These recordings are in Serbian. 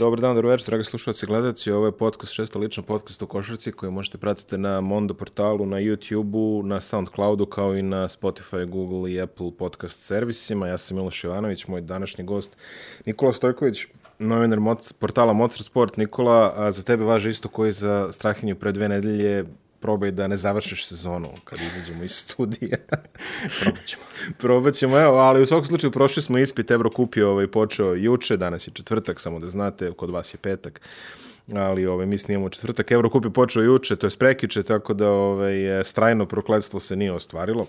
Dobar dan, dobro večer, dragi slušalci i gledalci. Ovo je podcast, šesta lična podcast o košarci koji možete pratiti na Mondo portalu, na YouTube-u, na Soundcloudu, kao i na Spotify, Google i Apple podcast servisima. Ja sam Miloš Jovanović, moj današnji gost Nikola Stojković, novinar moc, portala Mozart Sport. Nikola, a za tebe važe isto koji za Strahinju pre dve nedelje probaj da ne završiš sezonu kad izađemo iz studija. Probat ćemo. Probat ćemo, evo, ali u svakom slučaju prošli smo ispit, Evrokup je ovaj, počeo juče, danas je četvrtak, samo da znate, kod vas je petak ali ovaj, mi snimamo četvrtak. Evrokup je počeo juče, to je prekiče, tako da ovaj, strajno prokledstvo se nije ostvarilo.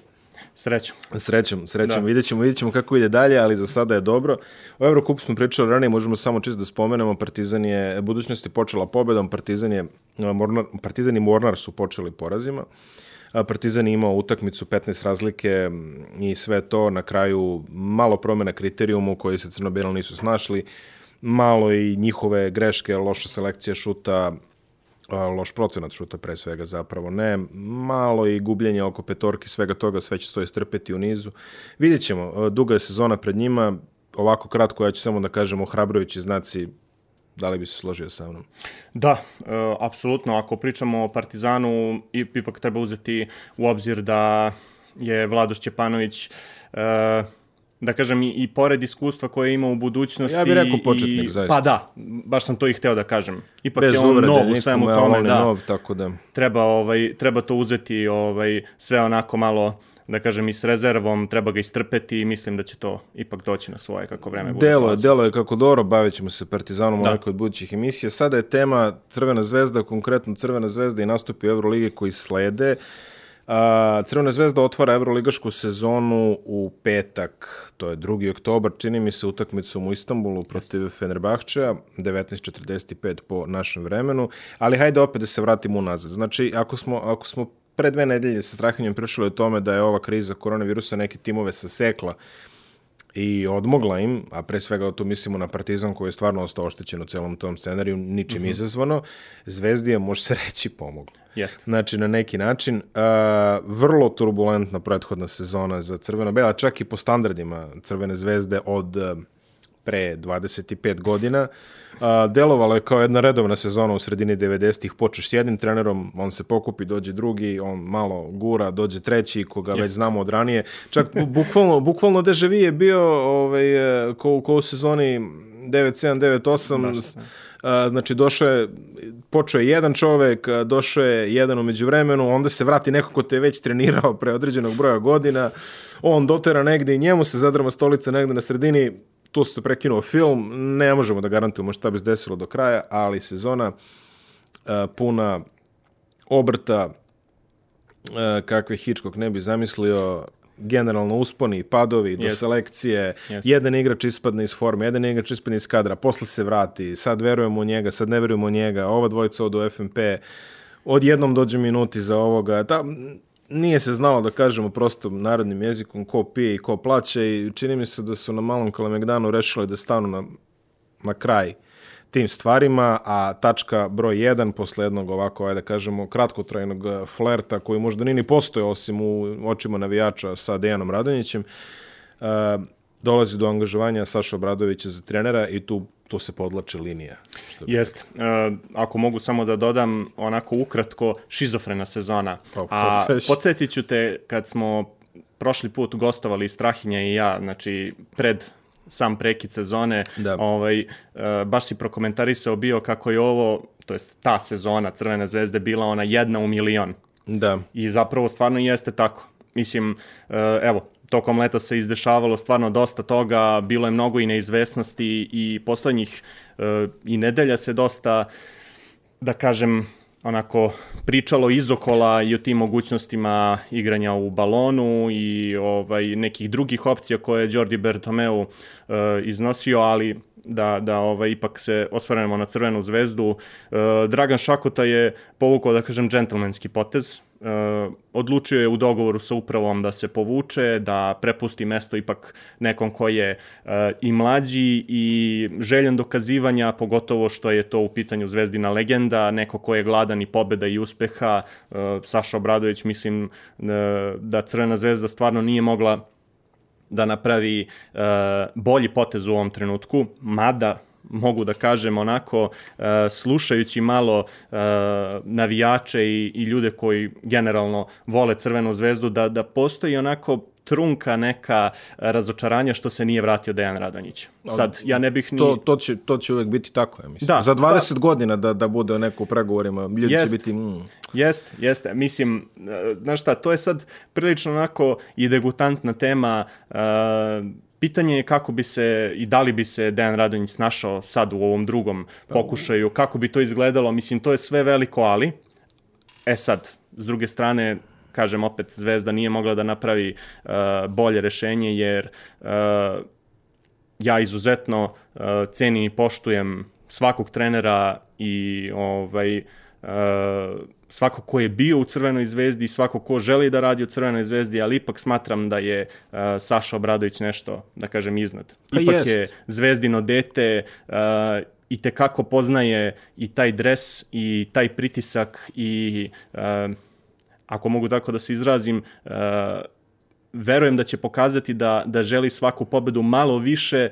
Srećom. Srećom, srećom. Da. Vidjet ćemo, vidjet ćemo kako ide dalje, ali za sada je dobro. O Evrokupu smo pričali ranije, možemo samo čisto da spomenemo. Partizan je, budućnost je počela pobedom, Partizan, je, Mornar, Partizan i Mornar su počeli porazima. Partizan je imao utakmicu 15 razlike i sve to na kraju malo promjena kriterijumu koji se crno nisu snašli, malo i njihove greške, loša selekcija šuta, loš procenat šuta pre svega zapravo ne, malo i gubljenje oko petorki, svega toga, sve će to istrpeti u nizu. Vidjet ćemo, duga je sezona pred njima, ovako kratko, ja ću samo da kažem ohrabrujući znaci Da li bi se složio sa mnom? Da, e, apsolutno. Ako pričamo o Partizanu, ipak treba uzeti u obzir da je Vlado Šćepanović e, da kažem, i, i pored iskustva koje ima u budućnosti... Ja bih rekao početnik, i, zaista. Pa da, baš sam to i hteo da kažem. Ipak Bez je on nov u svemu tome, da. Nov, tako da. Treba, ovaj, treba to uzeti ovaj, sve onako malo da kažem, i s rezervom, treba ga istrpeti i mislim da će to ipak doći na svoje kako vreme bude. Delo je, delo je kako dobro, bavit ćemo se Partizanom da. od budućih emisija. Sada je tema Crvena zvezda, konkretno Crvena zvezda i nastupi u Euroligi koji slede. A, Crvena zvezda otvara Evroligašku sezonu u petak, to je 2. oktobar, čini mi se utakmicom u Istanbulu protiv Fenerbahčeja, 19.45 po našem vremenu, ali hajde opet da se vratimo unazad. Znači, ako smo, ako smo pre dve nedelje sa strahanjem prišli o tome da je ova kriza koronavirusa neke timove sasekla i odmogla im, a pre svega to mislimo na Partizan koji je stvarno ostao oštećen u celom tom scenariju, ničim mm -hmm. izazvano, Zvezdi je, može se reći, pomogla. Jeste. Znači, na neki način, uh, vrlo turbulentna prethodna sezona za Crveno-Bela, čak i po standardima Crvene zvezde od uh, pre 25 godina. Delovalo je kao jedna redovna sezona u sredini 90-ih. Počeš s jednim trenerom, on se pokupi, dođe drugi, on malo gura, dođe treći, koga već znamo od ranije. Čak bukvalno, bukvalno deja je bio ovaj, ko, ko u sezoni 97-98, znači došao je, počeo je jedan čovek, došao je jedan umeđu vremenu, onda se vrati neko ko te je već trenirao pre određenog broja godina, on dotera negde i njemu se zadrma stolica negde na sredini, tu se prekinuo film, ne možemo da garantujemo šta bi se desilo do kraja, ali sezona uh, puna obrta, uh, kakve Hitchcock ne bi zamislio, generalno usponi, padovi do yes. selekcije, yes. jedan igrač ispadne iz forme, jedan igrač ispadne iz kadra, posle se vrati, sad verujemo u njega, sad ne verujemo u njega, ova dvojica odu u FNP, odjednom dođe minuti za ovoga, ta, nije se znalo da kažemo prosto narodnim jezikom ko pije i ko plaće i čini mi se da su na malom Kalemegdanu rešili da stanu na, na kraj tim stvarima, a tačka broj 1 posle jednog ovako, ajde da kažemo, kratkotrajnog flerta koji možda nini postoje osim u očima navijača sa Dejanom Radonjićem, uh, dolazi do angažovanja Saša Obradovića za trenera i tu to se podlače linija. Jeste. Uh, ako mogu samo da dodam onako ukratko, šizofrena sezona. Pa, A podsjetit ću te kad smo prošli put gostovali Strahinja i ja, znači pred sam prekid sezone, da. ovaj, uh, baš si prokomentarisao bio kako je ovo, to jest ta sezona Crvene zvezde bila ona jedna u milion. Da. I zapravo stvarno jeste tako. Mislim, uh, evo, tokom leta se izdešavalo stvarno dosta toga, bilo je mnogo i neizvesnosti i poslednjih uh, i nedelja se dosta, da kažem, onako pričalo izokola i o tim mogućnostima igranja u balonu i ovaj nekih drugih opcija koje je Jordi Bertomeu uh, iznosio, ali da, da ovaj, ipak se osvarnemo na Crvenu zvezdu. Uh, Dragan Šakota je povukao, da kažem, džentlmenski potez. Uh, odlučio je u dogovoru sa upravom da se povuče, da prepusti mesto ipak nekom ko je uh, i mlađi i željen dokazivanja, pogotovo što je to u pitanju zvezdina legenda, neko ko je gladan i pobeda i uspeha. Uh, Saša Obradović, mislim da Crvena zvezda stvarno nije mogla da napravi bolji potez u ovom trenutku, mada mogu da kažem onako, uh, slušajući malo uh, navijače i, i ljude koji generalno vole Crvenu zvezdu, da, da postoji onako trunka neka razočaranja što se nije vratio Dejan Radonjić. Sad, ja ne bih ni... To, to, će, to će uvek biti tako, ja mislim. Da, Za 20 godina da, da bude neko u pregovorima, ljudi Jest. će biti... Mm, Jeste, jeste. Mislim, e, znaš šta, to je sad prilično onako i degutantna tema. Uh, pitanje je kako bi se i da li bi se Dejan Radonjić snašao sad u ovom drugom pokušaju, kako bi to izgledalo. Mislim, to je sve veliko ali. E sad, s druge strane, kažem opet, Zvezda nije mogla da napravi uh, bolje rešenje, jer uh, ja izuzetno uh, cenim i poštujem svakog trenera i ovaj uh, svako ko je bio u Crvenoj zvezdi i svako ko želi da radi u Crvenoj zvezdi, ali ipak smatram da je uh, Saša Obradović nešto, da kažem, iznad. Pa Ipak jest. je zvezdino dete, uh, i te kako poznaje i taj dres i taj pritisak i uh, ako mogu tako da se izrazim, uh, verujem da će pokazati da, da želi svaku pobedu malo više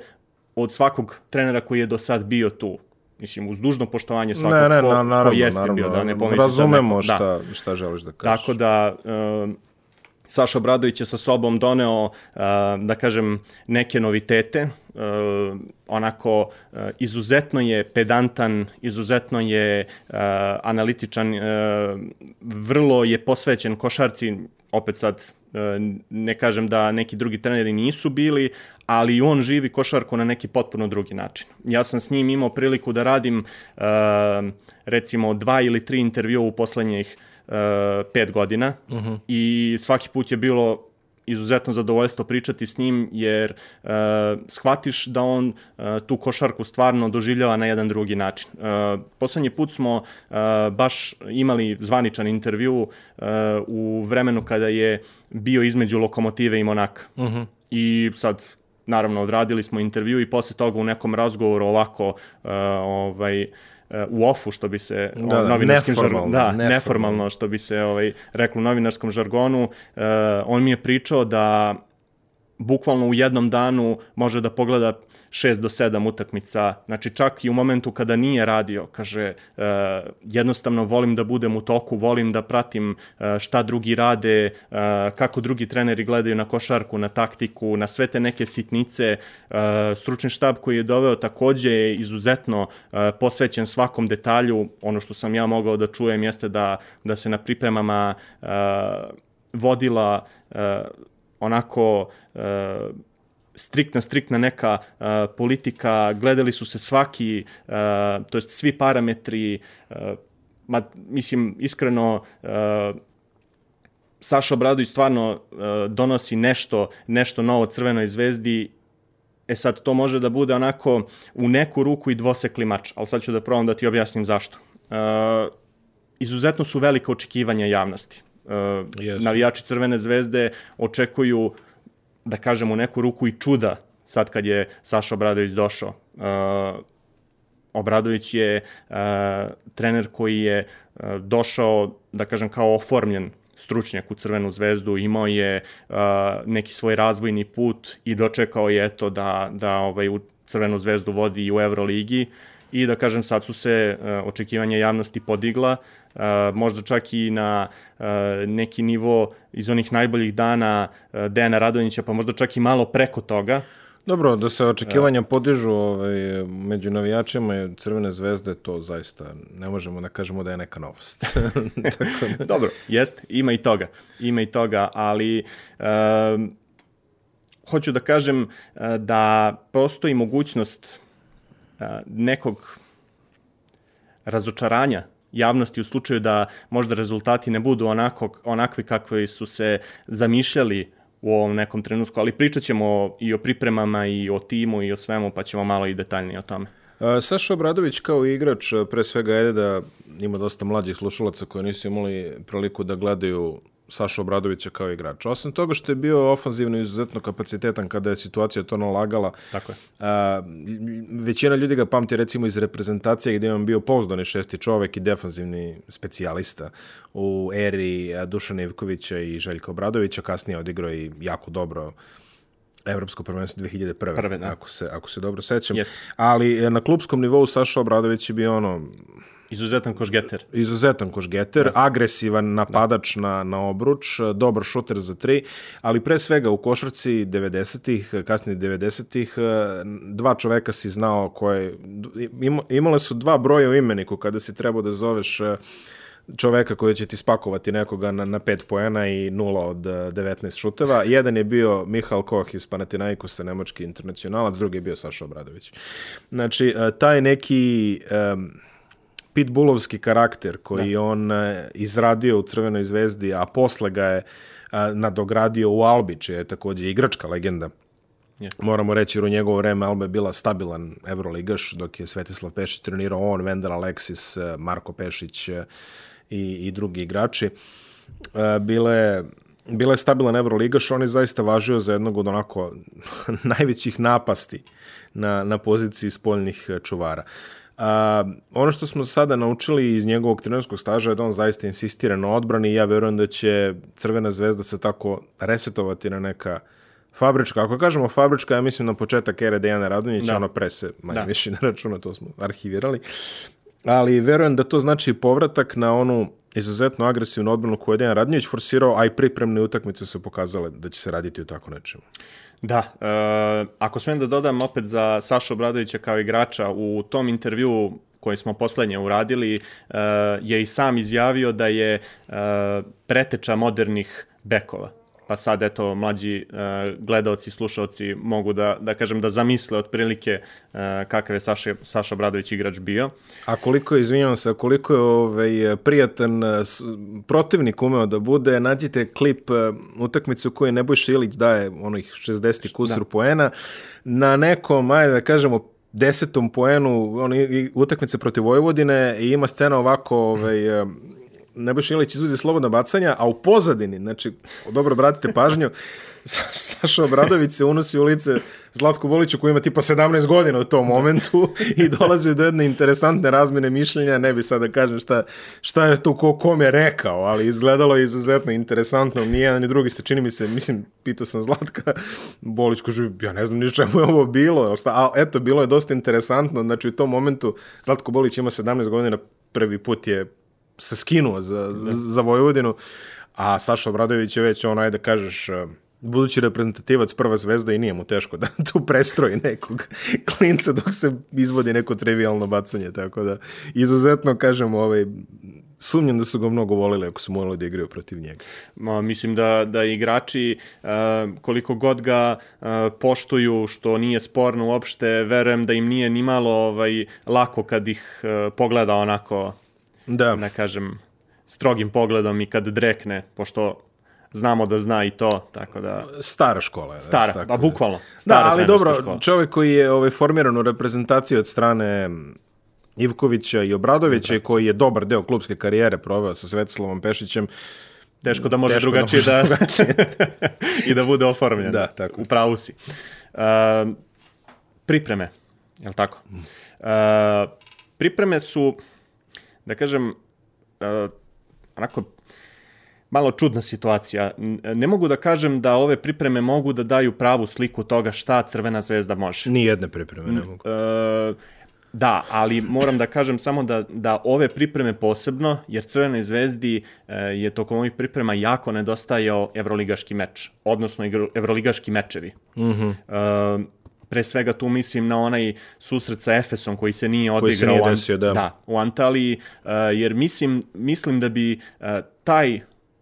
od svakog trenera koji je do sad bio tu. Mislim, uz dužno poštovanje svakog ne, ne, ko, na, naravno, ko jeste naravno, bio, da ne pomisli sad Razumemo neko. Da. šta, šta želiš da kažeš. Tako da, uh, Saša Obradović je sa sobom doneo, uh, da kažem, neke novitete. Uh, onako, uh, izuzetno je pedantan, izuzetno je uh, analitičan, uh, vrlo je posvećen košarci, opet sad ne kažem da neki drugi treneri nisu bili, ali on živi košarku na neki potpuno drugi način. Ja sam s njim imao priliku da radim uh, recimo dva ili tri intervjua u poslednjih uh, pet godina uh -huh. i svaki put je bilo izuzetno zadovoljstvo pričati s njim jer uh, shvatiš da on uh, tu košarku stvarno doživljava na jedan drugi način. Uh, poslednji put smo uh, baš imali zvaničan intervju uh, u vremenu kada je bio između Lokomotive i Monaka. Uh -huh. I sad naravno odradili smo intervju i posle toga u nekom razgovoru ovako uh, ovaj u ofu što bi se Da, da, novinarskim neformalno, žargonu, da, neformalno. neformalno što bi se ovaj reklo u novinarskom žargonu, uh, on mi je pričao da bukvalno u jednom danu može da pogleda 6 do 7 utakmica. Znači čak i u momentu kada nije radio, kaže uh, jednostavno volim da budem u toku, volim da pratim uh, šta drugi rade, uh, kako drugi treneri gledaju na košarku, na taktiku, na sve te neke sitnice. Uh, stručni štab koji je doveo takođe je izuzetno uh, posvećen svakom detalju. Ono što sam ja mogao da čujem jeste da, da se na pripremama uh, vodila uh, onako uh, striktna, striktna neka uh, politika, gledali su se svaki, uh, to jest svi parametri, uh, ma, mislim, iskreno, uh, Saša Obradović stvarno uh, donosi nešto, nešto novo Crvenoj zvezdi E sad, to može da bude onako u neku ruku i dvosekli mač, ali sad ću da probam da ti objasnim zašto. Uh, izuzetno su velika očekivanja javnosti. Uh, Jesu. navijači Crvene zvezde očekuju, da kažem, u neku ruku i čuda sad kad je Saša Obradović došao. Uh, Obradović je uh, trener koji je uh, došao, da kažem, kao oformljen stručnjak u Crvenu zvezdu, imao je uh, neki svoj razvojni put i dočekao je eto da, da ovaj, u Crvenu zvezdu vodi i u Euroligi. I da kažem sad su se uh, očekivanja javnosti podigla, uh, možda čak i na neki nivo iz onih najboljih dana Dejana Radonjića, pa možda čak i malo preko toga. Dobro, da se očekivanja podižu ovaj, među navijačima i Crvene zvezde, to zaista ne možemo da kažemo da je neka novost. Tako da... Dobro, jest, ima i toga. Ima i toga, ali um, hoću da kažem uh, da postoji mogućnost uh, nekog razočaranja javnosti u slučaju da možda rezultati ne budu onako, onakvi kakvi su se zamišljali u ovom nekom trenutku, ali pričat ćemo i o pripremama i o timu i o svemu, pa ćemo malo i detaljnije o tome. Saša Obradović kao igrač, pre svega ajde da ima dosta mlađih slušalaca koji nisu imali priliku da gledaju Saša Obradovića kao igrač. Osim toga što je bio ofanzivno izuzetno kapacitetan kada je situacija to nalagala. Tako je. A, većina ljudi ga pamti recimo iz reprezentacije gdje je on bio pouzdani šesti čovek i defanzivni specijalista u eri Dušana Ivkovića i Željka Obradovića. Kasnije odigrao i jako dobro Evropsko prvenstvo 2001. Prve, da. Ako se, ako se dobro sećam. Jeste. Ali e, na klubskom nivou Saša Obradović je bio ono Izuzetan košgeter. izuzetan košgeter, agresivan napadač na, na obruč, dobar šuter za tri, ali pre svega u košarci 90-ih, kasnije 90-ih, dva čoveka si znao koje, ima, imale su dva broja u imeniku kada si trebao da zoveš eh, čoveka koji će ti spakovati nekoga na, na 5 poena i 0 od eh, 19 šuteva. Jedan je bio Mihal Koh iz Panathinaikosa, nemački internacionalac, drugi je bio Saša Obradović. Znači, eh, taj neki... em, pitbullovski karakter koji da. on e, izradio u Crvenoj zvezdi, a posle ga je e, nadogradio u Albi, čija je takođe igračka legenda. Je. Moramo reći, jer u njegovo vreme Alba je bila stabilan Evroligaš, dok je Svetislav Pešić trenirao on, Vendel Aleksis, e, Marko Pešić i, i drugi igrači. Bile bila je stabilan Evroligaš, on je zaista važio za jednog od onako najvećih napasti na, na poziciji spoljnih čuvara. A, ono što smo sada naučili iz njegovog trenerskog staža je da on zaista insistira na odbrani i ja verujem da će Crvena zvezda se tako resetovati na neka fabrička. Ako kažemo fabrička, ja mislim na početak ere Dejana Radonjića, Da. ono pre se manje Da. više ne računa, to smo arhivirali. Ali verujem da to znači povratak na onu izuzetno agresivnu odbranu koju je Dejan Radonjić forsirao, a i pripremne utakmice su pokazale da će se raditi o tako nečemu. Da, e, ako smijem da dodam opet za Sašu Obradovića kao igrača, u tom intervju koji smo poslednje uradili, e, je i sam izjavio da je e, preteča modernih bekova. Pa sad, eto, mlađi e, gledaoci slušaoci mogu da, da kažem, da zamisle otprilike e, kakav je Saša, Saša Obradović igrač bio. A koliko je, izvinjavam se, koliko je ovaj, prijatan s- protivnik umeo da bude, nađite klip eh, utakmice u kojoj Nebojša Ilić daje onih 60 kusur da. poena na nekom, ajde da kažemo, desetom poenu on, utakmice protiv Vojvodine i ima scena ovako ovaj, eh, Nebojša Ilić izvodi slobodna bacanja, a u pozadini, znači, dobro obratite pažnju, Sa- Saša Obradović se unosi u lice Zlatku Voliću koji ima tipa 17 godina u tom momentu i dolazi do jedne interesantne razmene mišljenja, ne bi sad da kažem šta, šta je tu ko kom je rekao, ali izgledalo je izuzetno interesantno, ni jedan ni drugi se čini mi se, mislim, pitao sam Zlatka, Bolić kaže, ja ne znam ni čemu je ovo bilo, šta, a eto, bilo je dosta interesantno, znači u tom momentu Zlatko Bolić ima 17 godina, prvi put je se skinuo za, za, za Vojvodinu, a Saša Obradović je već on, ajde da kažeš, eh, budući reprezentativac prva zvezda i nije mu teško da tu prestroji nekog klinca dok se izvodi neko trivialno bacanje, tako da izuzetno, kažem, ovaj, sumnjam da su ga mnogo volili ako su morali da igraju protiv njega. Ma, mislim da, da igrači e, koliko god ga e, poštuju, što nije sporno uopšte, verujem da im nije ni malo ovaj, lako kad ih e, pogleda onako, Da, da kažem, strogim pogledom i kad drekne, pošto znamo da zna i to, tako da... stara škola. je, Stara, tako a da. bukvalno. Da, Stara ali trenerska dobro, škola. čovjek koji je ovaj, formiran u reprezentaciji od strane Ivkovića i Obradovića i koji je dobar deo klubske karijere proveo sa Svetislavom Pešićem, Teško da može Teško da drugačije može da, drugačije. i da bude oformljen. Da, tako. U pravu si. Uh, pripreme, je li tako? Uh, pripreme su, da kažem, uh, onako, malo čudna situacija. Ne mogu da kažem da ove pripreme mogu da daju pravu sliku toga šta Crvena zvezda može. ni jedne pripreme ne mogu. E, da, ali moram da kažem samo da, da ove pripreme posebno, jer Crvenoj zvezdi e, je tokom ovih priprema jako nedostajao evroligaški meč, odnosno evroligaški mečevi. Mm. -hmm. e, pre svega tu mislim na onaj susret sa Efesom koji se nije odigrao Koji se nije desio, da. da, u Antaliji, e, jer mislim, mislim da bi e, taj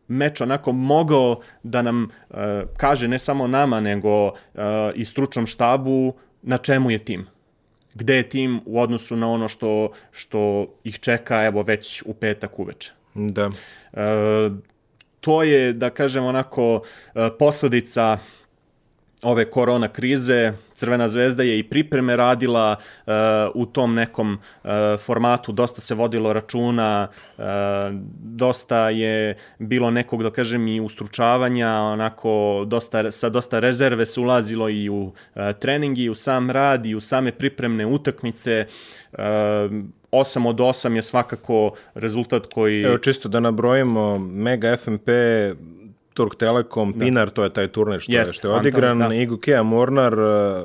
meč onako mogao da nam e, kaže ne samo nama, nego e, i stručnom štabu na čemu je tim. Gde je tim u odnosu na ono što, što ih čeka evo već u petak uveče. Da. E, to je, da kažem, onako e, posledica ove korona krize. Crvena zvezda je i pripreme radila e, u tom nekom e, formatu, dosta se vodilo računa, e, dosta je bilo nekog, da kažem, i ustručavanja, onako dosta, sa dosta rezerve se ulazilo i u e, treningi, i u sam rad, i u same pripremne utakmice. E, 8 od 8 je svakako rezultat koji... Evo čisto da nabrojimo Mega FMP Turk Telekom, Pinar, to je taj turnir što, Jest, je, što je Antal, odigran, da. Igukea Mornar, uh,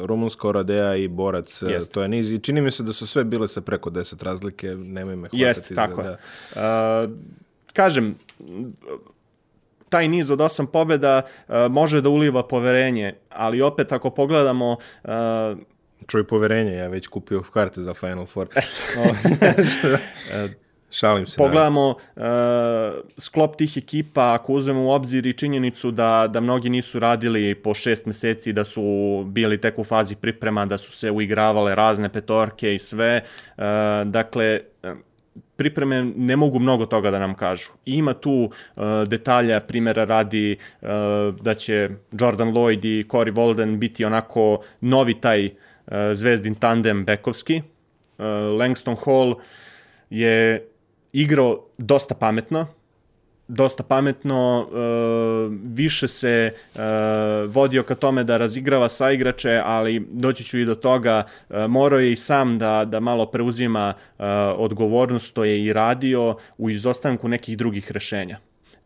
Rumunska Oradea i Borac, uh, Jest. to je niz. I čini mi se da su sve bile sa preko 10 razlike, nemoj me hvatati. Jeste, za- tako da. je. Uh, kažem, taj niz od osam pobjeda uh, može da uliva poverenje, ali opet ako pogledamo uh, Čuj poverenje, ja već kupio karte za Final Four. Šalim se. pogledamo uh, sklop tih ekipa, ako uzmemo u obzir i činjenicu da, da mnogi nisu radili po šest meseci, da su bili tek u fazi priprema, da su se uigravale razne petorke i sve. Uh, dakle, uh, pripreme ne mogu mnogo toga da nam kažu. I Ima tu uh, detalja, primjera radi uh, da će Jordan Lloyd i Corey Walden biti onako novi taj uh, zvezdin tandem bekovski. Uh, Langston Hall je igrao dosta pametno, dosta pametno, uh, više se uh, vodio ka tome da razigrava saigrače, ali doći ću i do toga, uh, morao je i sam da, da malo preuzima uh, odgovornost što je i radio u izostanku nekih drugih rešenja.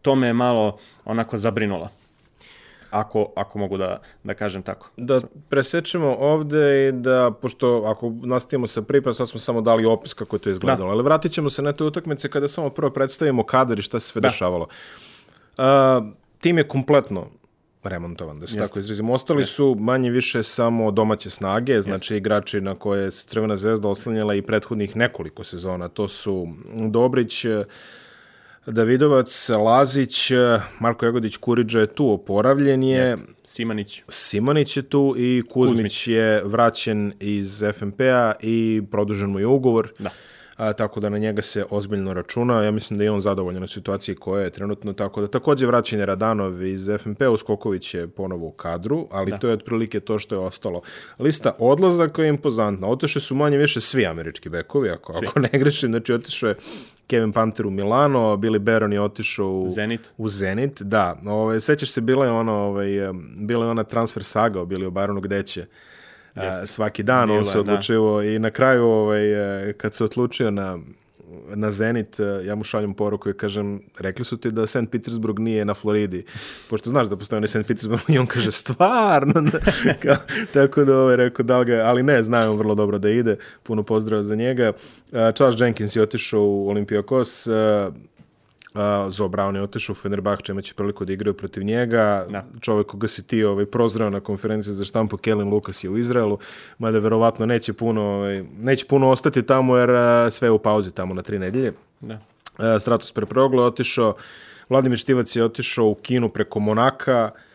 To me je malo onako zabrinulo. Ako, ako mogu da, da kažem tako. Da presečemo ovde i da, pošto ako nastavimo sa pripremom, sad smo samo dali opis kako je to izgledalo, ali vratit ćemo se na te utakmice kada samo prvo predstavimo kadar i šta se sve dešavalo. Uh, tim je kompletno remontovan, da se tako izrazimo. Ostali su manje više samo domaće snage, znači igrači na koje se Crvena zvezda oslanjala i prethodnih nekoliko sezona. To su Dobrić, Davidovac, Lazić, Marko Jagodić, Kuriđa je tu, oporavljen je. Simanić. Simanić je tu i Kuzmić, Kuzmić. je vraćen iz FNP-a i produžen mu je ugovor. Da. A, tako da na njega se ozbiljno računa. Ja mislim da je on zadovoljan na situaciji koja je trenutno. Tako da takođe vraćen je Radanov iz FNP-a, Uskoković je ponovo u kadru, ali to je otprilike to što je ostalo. Lista odlazaka je impozantna. Otišli su manje više svi američki bekovi, ako, ako ne grešim. Znači otišao je Kevin Panter u Milano, Billy Baron je otišao u Zenit. u Zenit, da. Ove, sećaš se, bila je ona, ovaj, bila je ona transfer saga o Billy Baronu gde će a, svaki dan Bila on se da. odlučivo i na kraju ovaj, e, kad se odlučio na na Zenit, e, ja mu šaljem poruku i kažem, rekli su ti da St. Petersburg nije na Floridi, pošto znaš da postoji onaj St. Petersburg i on kaže, stvarno, tako da ovaj, rekao, da ga, ali ne, znaju vrlo dobro da ide, puno pozdrava za njega. E, Charles Jenkins je otišao u Olympiakos, e, Uh, Zo Brown je otišao u Fenerbahče, imaće priliku da igraju protiv njega. Da. Čovjek koga si ti ovaj, prozreo na konferenciji za štampu, Kellen Lucas je u Izraelu, mada verovatno neće puno, ovaj, neće puno ostati tamo jer uh, sve je u pauzi tamo na tri nedelje. Da. Uh, Stratos Preproglo je otišao, Vladimir Štivac je otišao u Kinu preko Monaka, Uh,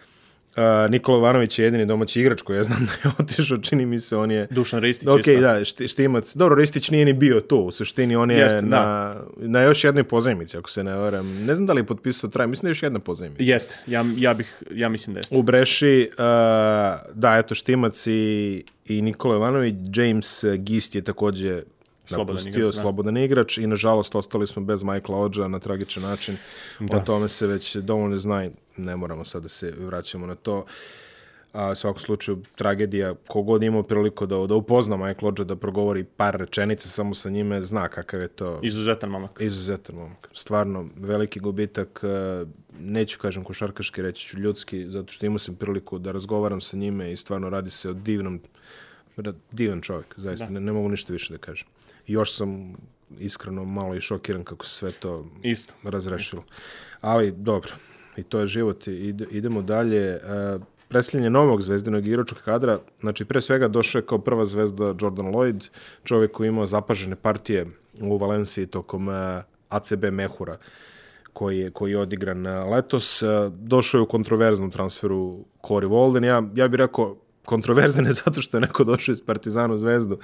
Nikola Ivanović je jedini domaći igrač koji ja znam da je otišao, čini mi se, on je... Dušan Ristić Ok, isto. da, šti, Štimac. Dobro, Ristić nije ni bio tu, u suštini on je Jeste, na, da. na još jednoj pozajmici, ako se ne varam. Ne znam da li je potpisao traj, mislim da je još jedna pozajmica. Jeste, ja, ja, bih, ja mislim da jeste. U Breši, uh, da, eto, Štimac i, i Nikola Ivanović, James Gist je takođe Slobodan napustio, igrač, da. slobodan igrač i nažalost ostali smo bez Michaela Odža na tragičan način. O tome se već dovoljno zna ne moramo sad da se vraćamo na to. A, u svakom slučaju, tragedija, kogod imao priliku da, da upozna Michael Odža, da progovori par rečenica samo sa njime, zna kakav je to Izuzetan momak. izuzetan momak. Stvarno, veliki gubitak, e, neću kažem košarkaški, reći ću ljudski, zato što imao sam priliku da razgovaram sa njime i stvarno radi se o divnom, divan čovjek, zaista, ne, ne mogu ništa više da kažem. Još sam iskreno malo i šokiran kako se sve to Isto. razrešilo. Ali, dobro, i to je život. idemo dalje. E, Presljanje novog zvezdinog igračkog kadra, znači pre svega došao je kao prva zvezda Jordan Lloyd, čovjek koji imao zapažene partije u Valenciji tokom e, ACB Mehura koji je, koji je odigran e, letos. Došao je u kontroverznom transferu Corey Walden. Ja, ja bih rekao kontroverzan je zato što je neko došao iz Partizana u Zvezdu.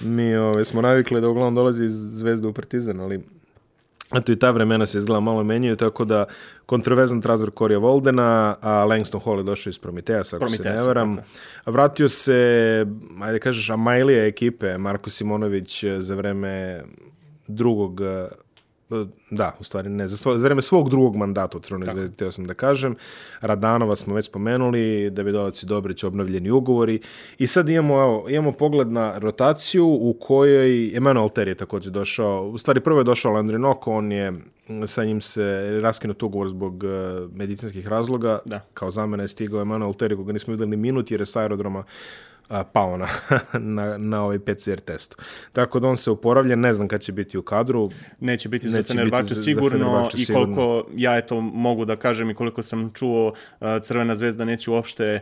Mi ove, smo navikli da uglavnom dolazi iz Zvezde u Partizan, ali Eto i ta vremena se izgleda malo menjaju, tako da kontroverzan transfer Korija Voldena, a Langston Hall je došao iz Prometeasa, ako se ne Prometeasa, varam. tako Vratio se, ajde kažeš, Amajlija ekipe, Marko Simonović za vreme drugog da, u stvari ne, za, svo, za vreme svog drugog mandata u Crvenoj zvezdi, teo sam da kažem. Radanova smo već spomenuli, Davidovac i Dobrić obnovljeni ugovori i sad imamo, evo, imamo pogled na rotaciju u kojoj Emanuel Ter je također došao, u stvari prvo je došao Landry Noko, on je sa njim se raskinut ugovor zbog uh, medicinskih razloga, Da. kao zamena je stigao Emanuel Ter, koga nismo videli ni minut jer je s aerodroma pao na, na, na ovaj PCR testu. Tako da on se oporavlja, ne znam kad će biti u kadru. Neće biti Neće za Fenerbahče biti za- sigurno Fenerbahče i sigurno. koliko ja eto mogu da kažem i koliko sam čuo Crvena zvezda neće uopšte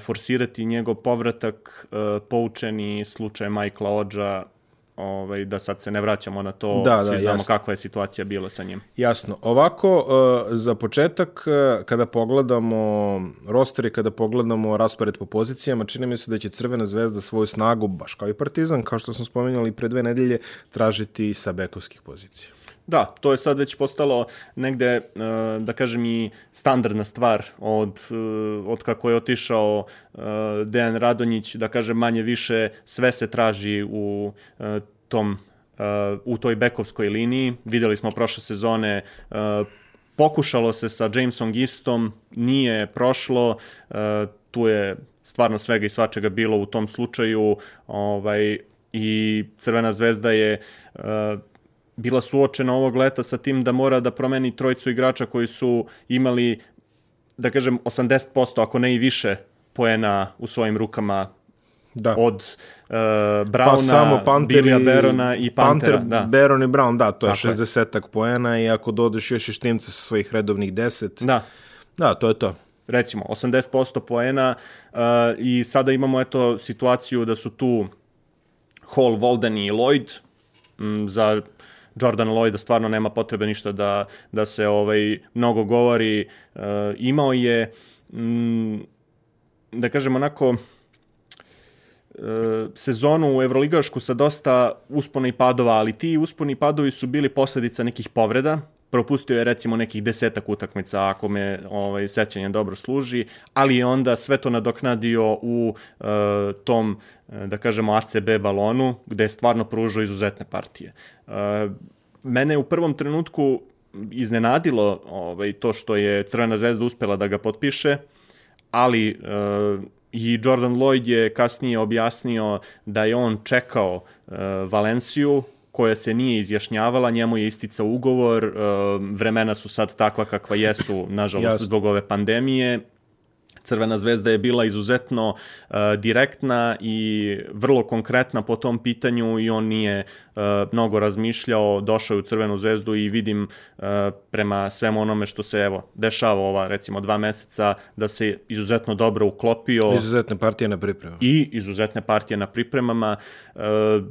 forsirati njegov povratak poučeni slučaj Michaela Odža ovaj, da sad se ne vraćamo na to, Da, svi da, znamo jasno. kakva je situacija bila sa njim. Jasno. Ovako, uh, za početak, uh, kada pogledamo roster i kada pogledamo raspored po pozicijama, čini mi se da će Crvena zvezda svoju snagu, baš kao i Partizan, kao što smo spominjali pre dve nedelje, tražiti sa bekovskih pozicija. Da, to je sad već postalo negde, e, da kažem, i standardna stvar od, e, od kako je otišao e, Dejan Radonjić, da kažem, manje više sve se traži u tom u toj bekovskoj liniji. Videli smo prošle sezone pokušalo se sa Jamesom Gistom, nije prošlo, tu je stvarno svega i svačega bilo u tom slučaju ovaj, i Crvena zvezda je bila suočena ovog leta sa tim da mora da promeni trojicu igrača koji su imali, da kažem, 80%, ako ne i više, poena u svojim rukama Da. od uh, Brauna, pa samo Panter Bilija Berona i Pantera. Panter, da. Beron i Brown, da, to je Tako je. 60-ak poena i ako dodeš još i štimce sa svojih redovnih 10, da, da, to je to. recimo, 80% poena uh, i sada imamo eto situaciju da su tu Hall, Volden i Lloyd m, za Jordan Lloyda stvarno nema potrebe ništa da, da se ovaj mnogo govori. Uh, imao je m, da kažem onako e, sezonu u Evroligašku sa dosta uspona i padova, ali ti usponi i padovi su bili posledica nekih povreda. Propustio je recimo nekih desetak utakmica, ako me ovaj, sećanje dobro služi, ali je onda sve to nadoknadio u e, tom, e, da kažemo, ACB balonu, gde je stvarno pružao izuzetne partije. E, mene u prvom trenutku iznenadilo ovaj, to što je Crvena zvezda uspela da ga potpiše, ali e, i Jordan Lloyd je kasnije objasnio da je on čekao e, Valenciju koja se nije izjašnjavala, njemu je isticao ugovor, e, vremena su sad takva kakva jesu, nažalost, Jasno. zbog ove pandemije. Crvena zvezda je bila izuzetno uh, direktna i vrlo konkretna po tom pitanju i on nije uh, mnogo razmišljao, došao je u Crvenu zvezdu i vidim uh, prema svemu onome što se evo dešava ova recimo dva meseca da se izuzetno dobro uklopio Izuzetne partije na pripremu. i izuzetne partije na pripremama. E,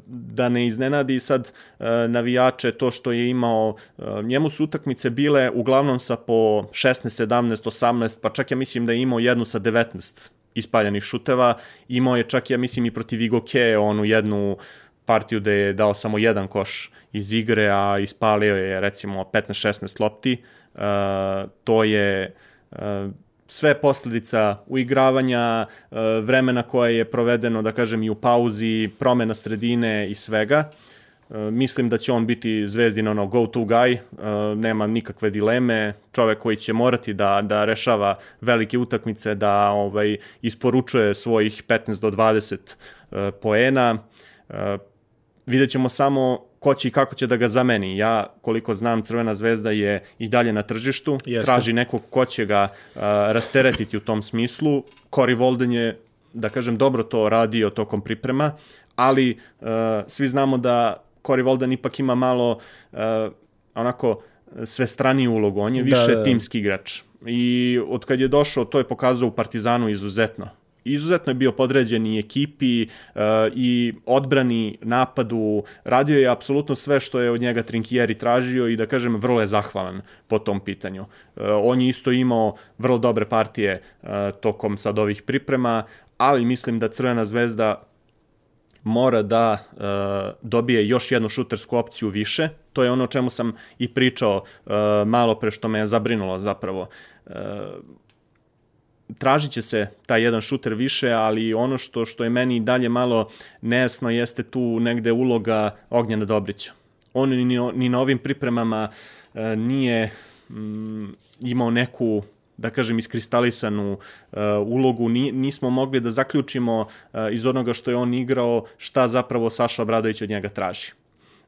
Da ne iznenadi sad e, navijače to što je imao, e, njemu su utakmice bile uglavnom sa po 16, 17, 18, pa čak ja mislim da je imao jednu sa 19 ispaljanih šuteva. Imao je čak, ja mislim, i protiv Igoke onu jednu partiju da je dao samo jedan koš iz igre, a ispalio je recimo 15-16 lopti. E, to je e, sve posledica uigravanja, e, vremena koje je provedeno, da kažem, i u pauzi, promena sredine i svega. E, Mislim da će on biti zvezdin ono go-to guy, e, nema nikakve dileme, čovek koji će morati da, da rešava velike utakmice, da ovaj isporučuje svojih 15 do 20 e, poena. E, vidjet ćemo samo ko će i kako će da ga zameni. Ja, koliko znam, Crvena zvezda je i dalje na tržištu, Jeste. traži nekog ko će ga uh, rasteretiti u tom smislu. Cory Volden je, da kažem, dobro to radio tokom priprema, ali uh, svi znamo da Cory Volden ipak ima malo uh, onako sve straniju ulogu. On je Da, više da. timski igrač. I od kad je došao, to je pokazao u Partizanu izuzetno izuzetno je bio podređen i ekipi uh, i odbrani, napadu, radio je apsolutno sve što je od njega Trinkieri tražio i da kažem vrlo je zahvalan po tom pitanju. Uh, on je isto imao vrlo dobre partije uh, tokom sad ovih priprema, ali mislim da Crvena zvezda mora da uh, dobije još jednu šutersku opciju više. To je ono o čemu sam i pričao uh, malo pre što me je zabrinulo zapravo. Uh, tražit će se taj jedan šuter više, ali ono što što je meni dalje malo nejasno jeste tu negde uloga Ognjena Dobrića. on ni, ni na ovim pripremama e, nije mm, imao neku da kažem, iskristalisanu uh, ulogu. Ni, nismo mogli da zaključimo uh, iz onoga što je on igrao šta zapravo Saša Obradović od njega traži.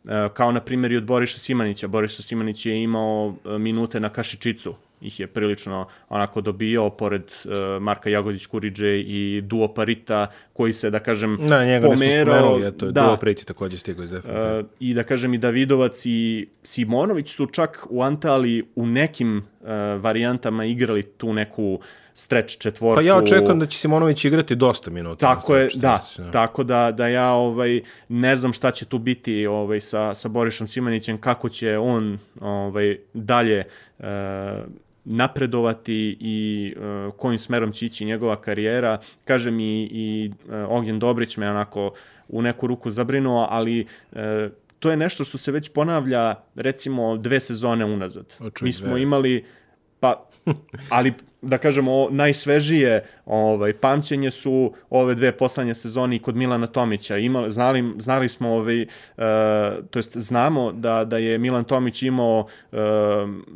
Uh, kao na primjer i od Boriša Simanića. Boriša Simanić je imao uh, minute na Kašičicu ih je prilično onako dobio pored uh, Marka Jagodić Kuriđe i Duo Parita koji se da kažem da, njega pomerao eto, da, Duo Pariti takođe stigao iz FNP. Uh, i da kažem i Davidovac i Simonović su čak u Antali u nekim uh, varijantama igrali tu neku streč četvorku. Pa ja očekujem da će Simonović igrati dosta minuta. Tako je, da, da. Tako da, da ja ovaj, ne znam šta će tu biti ovaj, sa, sa Borišom Simanićem, kako će on ovaj, dalje uh, napredovati i uh, kojim smerom će ići njegova karijera. Kažem i, i uh, Ognjen Dobrić me onako u neku ruku zabrinuo, ali uh, to je nešto što se već ponavlja recimo dve sezone unazad. Očuj, Mi smo imali pa ali da kažemo, najsvežije ovaj, pamćenje su ove dve poslednje sezone kod Milana Tomića. Imali, znali, znali smo, ovaj, uh, to jest znamo da, da je Milan Tomić imao uh,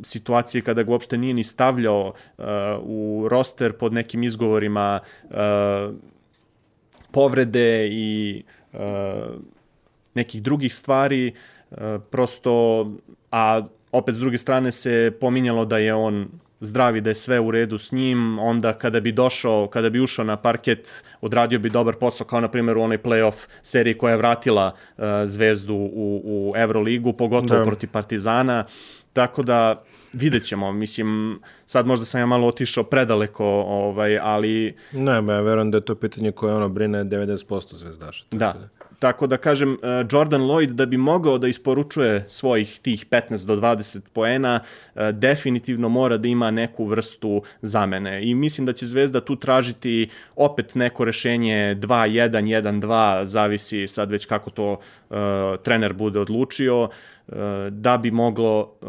situacije kada ga uopšte nije ni stavljao uh, u roster pod nekim izgovorima uh, povrede i uh, nekih drugih stvari, uh, prosto, a opet s druge strane se pominjalo da je on zdravi, da je sve u redu s njim, onda kada bi došao, kada bi ušao na parket, odradio bi dobar posao, kao na primjer u onoj playoff seriji koja je vratila uh, Zvezdu u, u Euroligu, pogotovo da. protiv Partizana, tako da vidjet ćemo, mislim, sad možda sam ja malo otišao predaleko, ovaj, ali... Ne, ja verujem da je to pitanje koje ono brine 90% zvezdaša. Da. da. Tako da kažem, e, Jordan Lloyd da bi mogao da isporučuje svojih tih 15 do 20 poena, e, definitivno mora da ima neku vrstu zamene. I mislim da će Zvezda tu tražiti opet neko rešenje 2-1-1-2, zavisi sad već kako to uh, trener bude odlučio, uh, da bi moglo uh,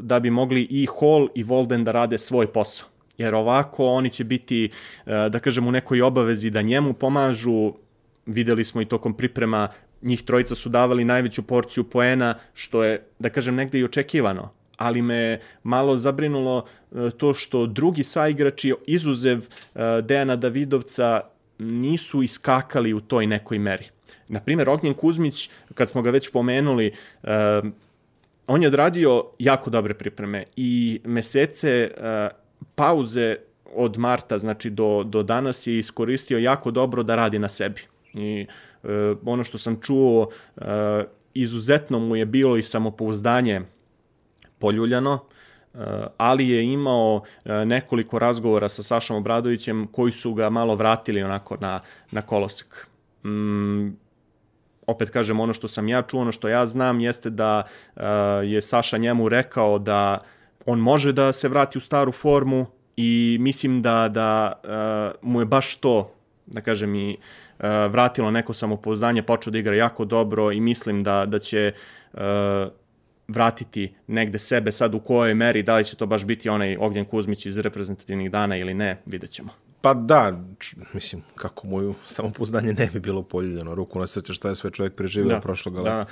da bi mogli i Hall i Volden da rade svoj posao jer ovako oni će biti, da kažem, u nekoj obavezi da njemu pomažu, videli smo i tokom priprema, njih trojica su davali najveću porciju poena, što je, da kažem, negde i očekivano. Ali me malo zabrinulo e, to što drugi saigrači, izuzev e, Dejana Davidovca, nisu iskakali u toj nekoj meri. Naprimer, Ognjen Kuzmić, kad smo ga već pomenuli, e, on je odradio jako dobre pripreme i mesece pauze od marta, znači do, do danas je iskoristio jako dobro da radi na sebi. I e, ono što sam čuo, e, izuzetno mu je bilo i samopouzdanje poljuljano, e, ali je imao nekoliko razgovora sa Sašom Obradovićem koji su ga malo vratili onako na, na kolosek. Mm, opet kažem, ono što sam ja čuo, ono što ja znam, jeste da uh, je Saša njemu rekao da on može da se vrati u staru formu i mislim da, da uh, mu je baš to, da kažem i E, vratilo neko samopouzdanje, počeo da igra jako dobro i mislim da, da će uh, vratiti negde sebe sad u kojoj meri, da li će to baš biti onaj Ognjen Kuzmić iz reprezentativnih dana ili ne, vidjet ćemo. Pa da, mislim, kako moju samopouzdanje ne bi bilo poljuljeno, ruku na srce šta je sve čovjek preživio da, prošlog leta. Da.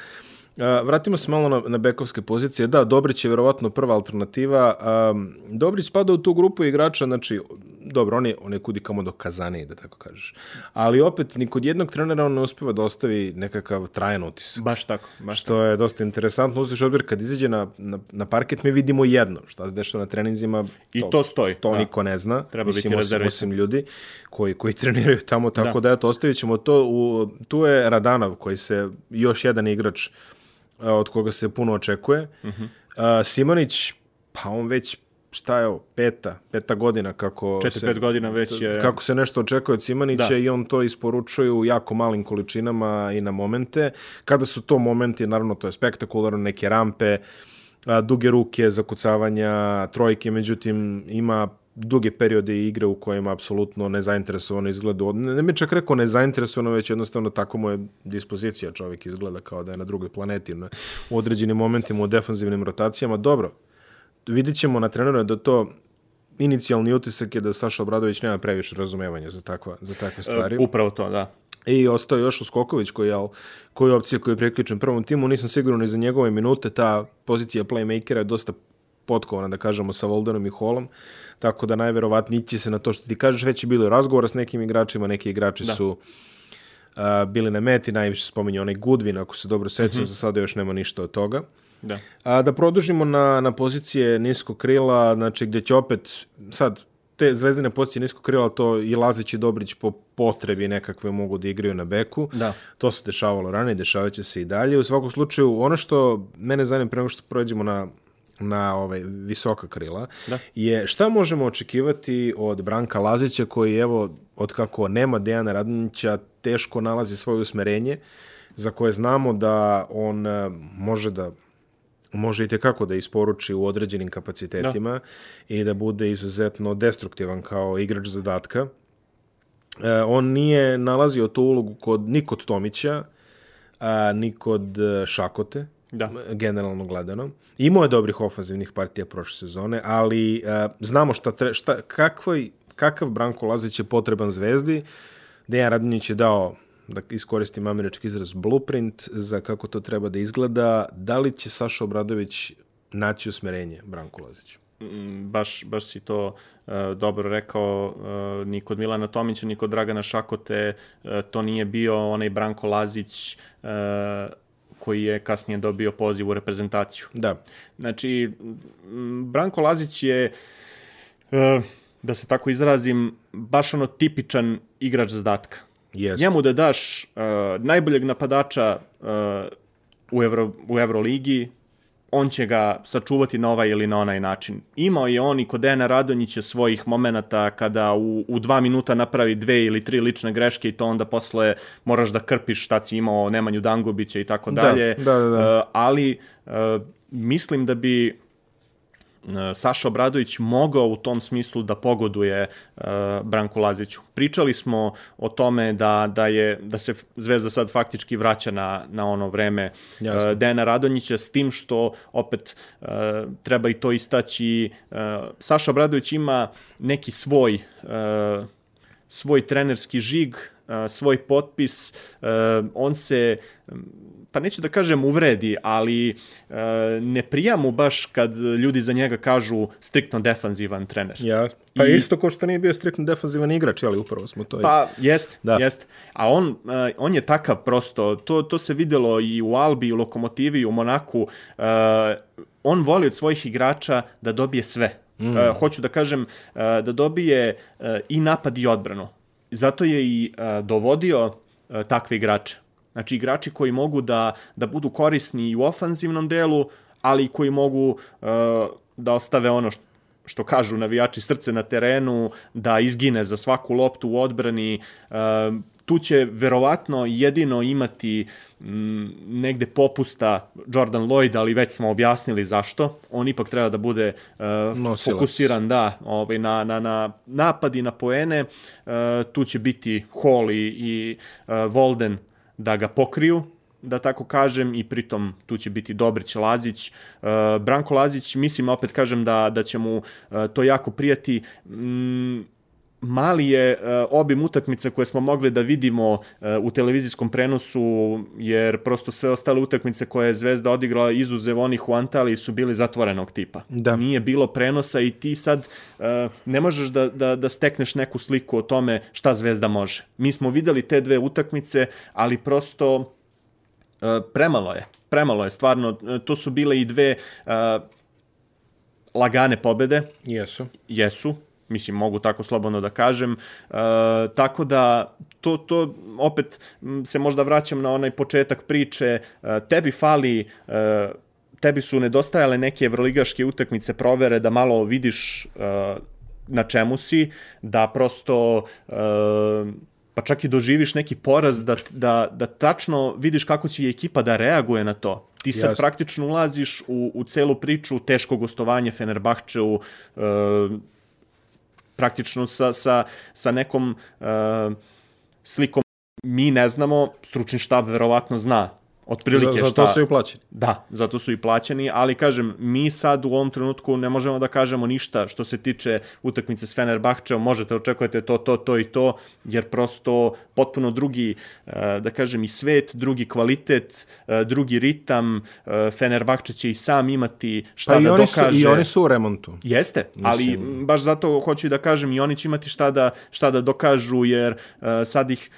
Vratimo se malo na, na bekovske pozicije. Da, Dobrić je verovatno prva alternativa. Um, Dobrić spada u tu grupu igrača, znači, dobro, on je, on je kudi kamo do kazane, da tako kažeš. Ali opet, ni kod jednog trenera on ne uspeva da ostavi nekakav trajan utis. Baš tako. Baš što tako. je dosta interesantno. Uzviš odbir, kad izađe na, na, na parket, mi vidimo jedno. Šta se dešava na treninzima. I to, to stoji. To da. niko ne zna. Treba Mislim, biti rezervisan. Osim ljudi koji, koji treniraju tamo, tako da, da eto, ostavit ćemo to. U, tu je Radanov, koji se, još jedan igrač od koga se puno očekuje. Uh -huh. uh, Simonić, pa on već šta je ovo, peta, peta godina kako 4 se, godina već je kako se nešto očekuje od Simanića da. i on to isporučuje u jako malim količinama i na momente. Kada su to momenti, naravno to je spektakularno, neke rampe, a, duge ruke, zakucavanja, trojke, međutim ima duge periode igre u kojima apsolutno nezainteresovano izgleda. Ne mi čak rekao nezainteresovano, već jednostavno tako mu je dispozicija. Čovjek izgleda kao da je na drugoj planeti na, u određenim momentima u defanzivnim rotacijama. Dobro, vidit ćemo na treneru da to inicijalni utisak je da Saša Obradović nema previše razumevanja za, takva, za takve stvari. E, upravo to, da. I ostao je još Uskoković koji je, koji je opcija koji je priključen prvom timu. Nisam siguran ni za njegove minute. Ta pozicija playmakera je dosta potkovana, da kažemo, sa Voldenom i Holom. Tako da najverovatnije će se na to što ti kažeš. Već je bilo razgovora s nekim igračima. Neki igrači da. su uh, bili na meti. Najviše spominje onaj Goodwin, ako se dobro sećam. Mm -hmm. Za sada još nema ništa od toga. Da. A, da produžimo na, na pozicije nisko krila, znači gdje će opet, sad, te zvezdine pozicije nisko krila, to i Lazić i Dobrić po potrebi nekakve mogu da igraju na beku. Da. To se dešavalo ranije, dešavat će se i dalje. U svakom slučaju, ono što mene zanima prema što prođemo na na ovaj visoka krila da. je šta možemo očekivati od Branka Lazića koji evo od kako nema Dejana Radnića teško nalazi svoje usmerenje za koje znamo da on eh, može da može i tekako da isporuči u određenim kapacitetima da. i da bude izuzetno destruktivan kao igrač zadatka. E, on nije nalazio tu ulogu kod, ni kod Tomića, a, ni kod e, Šakote, da. generalno gledano. Imao je dobrih ofanzivnih partija prošle sezone, ali e, znamo šta, tre, šta kakvoj, kakav Branko Lazić je potreban zvezdi. Dejan Radinić je dao da iskoristim američki izraz blueprint za kako to treba da izgleda, da li će Saša Obradović naći usmerenje Branko Laziću? Mm, baš, baš si to uh, dobro rekao, uh, ni kod Milana Tomića, ni kod Dragana Šakote, uh, to nije bio onaj Branko Lazić uh, koji je kasnije dobio poziv u reprezentaciju. Da. Znači, Branko Lazić je, uh, da se tako izrazim, baš ono tipičan igrač zadatka Yes. Njemu da daš uh, najboljeg napadača uh, u, Euro, u Euroligi, on će ga sačuvati na ovaj ili na onaj način. Imao je on i kod Dena Radonjića svojih momenata kada u, u dva minuta napravi dve ili tri lične greške i to onda posle moraš da krpiš šta si imao Nemanju Dangubića i tako da, dalje. Da, da, da. Uh, ali uh, mislim da bi Saša Obradović mogao u tom smislu da pogoduje uh, Branku Laziću. Pričali smo o tome da, da, je, da se Zvezda sad faktički vraća na, na ono vreme uh, Dena Radonjića s tim što opet treba i to istaći. Saša Obradović ima neki svoj svoj trenerski žig, svoj potpis, on se pa neću da kažem uvredi, ali e, ne prija mu baš kad ljudi za njega kažu striktno defanzivan trener. Ja, pa I, isto ko što nije bio striktno defanzivan igrač, ali upravo smo to. Pa, jeste, da. jeste. A on, e, on je takav prosto, to, to se videlo i u Albi, i u Lokomotivi, i u Monaku, e, on voli od svojih igrača da dobije sve. Mm. E, hoću da kažem e, da dobije e, i napad i odbranu. Zato je i e, dovodio e, takve igrače. Znači igrači koji mogu da, da budu korisni i u ofanzivnom delu, ali koji mogu uh, da ostave ono što što kažu navijači srce na terenu, da izgine za svaku loptu u odbrani. Uh, tu će verovatno jedino imati m, negde popusta Jordan Lloyd, ali već smo objasnili zašto. On ipak treba da bude uh, fokusiran da, ovaj, na, na, na napadi, na poene. Uh, tu će biti Hall i, i uh, Volden da ga pokriju, da tako kažem, i pritom tu će biti Dobrić, Lazić. Uh, Branko Lazić, mislim, opet kažem da, da će mu uh, to jako prijati. Mm, mali je uh, obim utakmica koje smo mogli da vidimo u televizijskom prenosu, jer prosto sve ostale utakmice koje je Zvezda odigrala izuzev onih u Antaliji su bili zatvorenog tipa. Da. Nije bilo prenosa i ti sad ne možeš da, da, da stekneš neku sliku o tome šta Zvezda može. Mi smo videli te dve utakmice, ali prosto premalo je. Premalo je, stvarno. Uh, to su bile i dve uh, lagane pobede. Jesu. Jesu mislim mogu tako slobodno da kažem. E, tako da to, to opet se možda vraćam na onaj početak priče, e, tebi fali e, tebi su nedostajale neke evroligaške utakmice provere da malo vidiš e, na čemu si, da prosto e, pa čak i doživiš neki poraz da, da, da tačno vidiš kako će ekipa da reaguje na to. Ti sad Jasne. praktično ulaziš u, u celu priču teško gostovanje Fenerbahčeu, e, praktično sa, sa, sa nekom uh, slikom mi ne znamo, stručni štab verovatno zna Otprilike Za, za šta... to su i plaćeni. Da, zato su i plaćeni, ali kažem, mi sad u ovom trenutku ne možemo da kažemo ništa što se tiče utakmice s Fenerbahčeom, možete očekujete to, to, to i to, jer prosto potpuno drugi, eh, da kažem, i svet, drugi kvalitet, eh, drugi ritam, eh, Fenerbahče će i sam imati šta Pa i da oni, su, dokaže. i oni su u remontu. Jeste, ali m, baš zato hoću i da kažem i oni će imati šta da, šta da dokažu, jer sad ih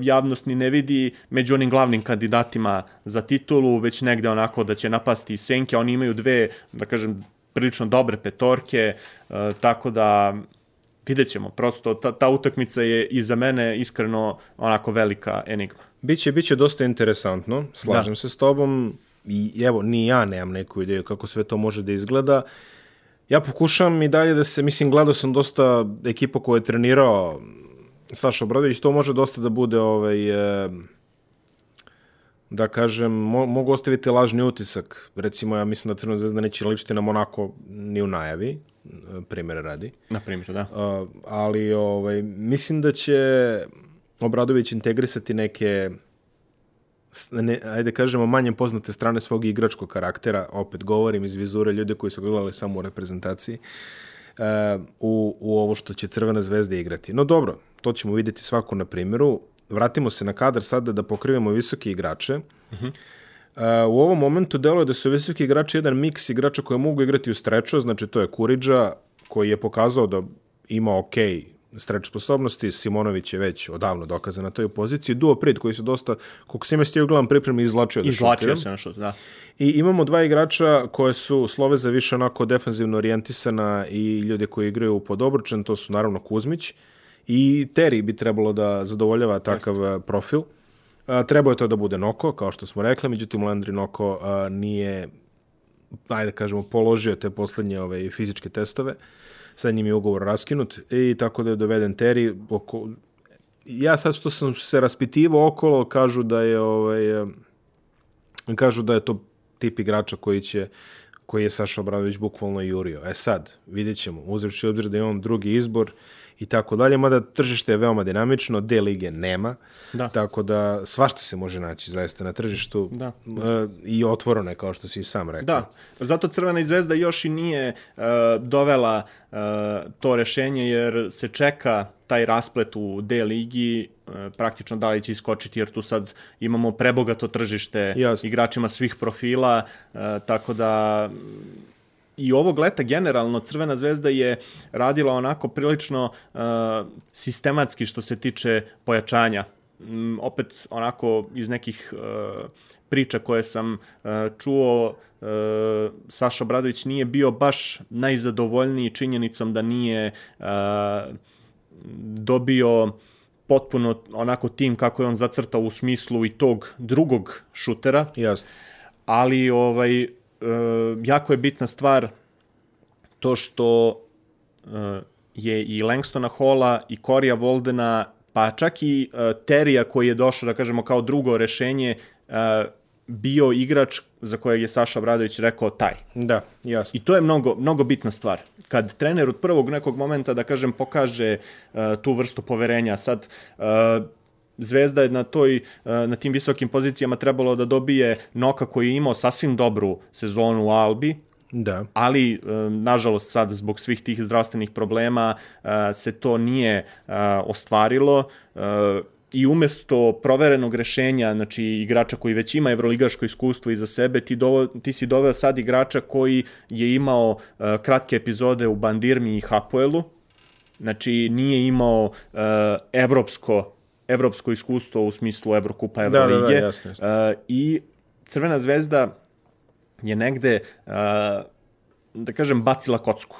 javnost ni ne vidi među onim glavnim kandidatima za titulu, već negde onako da će napasti senke. Oni imaju dve, da kažem, prilično dobre petorke, uh, tako da vidjet ćemo. Prosto ta, ta utakmica je i za mene iskreno onako velika enigma. Biće, biće dosta interesantno, slažem da. se s tobom. I evo, ni ja nemam neku ideju kako sve to može da izgleda. Ja pokušam i dalje da se, mislim, gledao sam dosta ekipa koja je trenirao Saša Obradović, to može dosta da bude ovaj, e, da kažem, mo mogu ostaviti lažni utisak. Recimo, ja mislim da Crna zvezda neće ličiti na Monako ni u najavi, primjere radi. Na primjer, da. Uh, ali ovaj, mislim da će Obradović integrisati neke ne, ajde kažemo, manje poznate strane svog igračkog karaktera, opet govorim iz vizure ljude koji su gledali samo u reprezentaciji, uh, u, u ovo što će Crvena zvezda igrati. No dobro, to ćemo vidjeti svako na primjeru. Vratimo se na kadar sada da pokrivamo visoke igrače. Uh -huh. uh, u ovom momentu deluje da su visoki igrači jedan miks igrača koje mogu igrati u streču, znači to je Kuriđa, koji je pokazao da ima okay streč sposobnosti, Simonović je već odavno dokazan na toj poziciji, Duo Prit koji se dosta, koliko se ima stio gledam pripremi, izlačio da Izlačio se na šut, da. I imamo dva igrača koje su slove za više onako defanzivno orijentisana i ljude koji igraju pod obručen, to su naravno Kuzmić i Teri bi trebalo da zadovoljava takav Just. profil. A, trebao je to da bude Noko, kao što smo rekli, međutim Landry Noko a, nije ajde da kažemo, položio te poslednje ove, fizičke testove. Uh, sa njim je ugovor raskinut i tako da je doveden Terry oko ja sad što sam se raspitivao okolo kažu da je ovaj kažu da je to tip igrača koji će koji je Saša Obradović bukvalno jurio. E sad, vidjet ćemo, uzevši obzir da je on drugi izbor i tako dalje, mada tržište je veoma dinamično, D lige nema, da. tako da svašta se može naći zaista na tržištu da. Uh, i otvoreno je, kao što si i sam rekao. Da, zato Crvena zvezda još i nije uh, dovela uh, to rešenje, jer se čeka taj rasplet u D ligi praktično da li će iskočiti, jer tu sad imamo prebogato tržište Jasne. igračima svih profila, tako da i ovog leta generalno Crvena zvezda je radila onako prilično uh, sistematski što se tiče pojačanja. Um, opet onako iz nekih uh, priča koje sam uh, čuo, uh, Saša Bradović nije bio baš najzadovoljniji činjenicom da nije uh, dobio potpuno onako tim kako je on zacrtao u smislu i tog drugog šutera. Jasno. Ali ovaj jako je bitna stvar to što uh, je i Langstona Hola i Korija Voldena, pa čak i uh, Terija koji je došao, da kažemo, kao drugo rešenje, uh, bio igrač za kojeg je Saša Bradović rekao taj. Da, jasno. I to je mnogo, mnogo bitna stvar. Kad trener od prvog nekog momenta, da kažem, pokaže uh, tu vrstu poverenja, sad uh, Zvezda je na toj na tim visokim pozicijama trebalo da dobije Noka koji je imao sasvim dobru sezonu u Albi, Da. Ali, nažalost, sad zbog svih tih zdravstvenih problema se to nije ostvarilo. I umesto proverenog rešenja, znači igrača koji već ima evroligaško iskustvo iza sebe, ti, dovo, ti si doveo sad igrača koji je imao uh, kratke epizode u Bandirmi i Hapoelu, znači nije imao uh, evropsko evropsko iskustvo u smislu Evrokupa Evrolige. Da, da, da, jasno, jasno. Uh, I Crvena zvezda je negde, uh, da kažem, bacila kocku.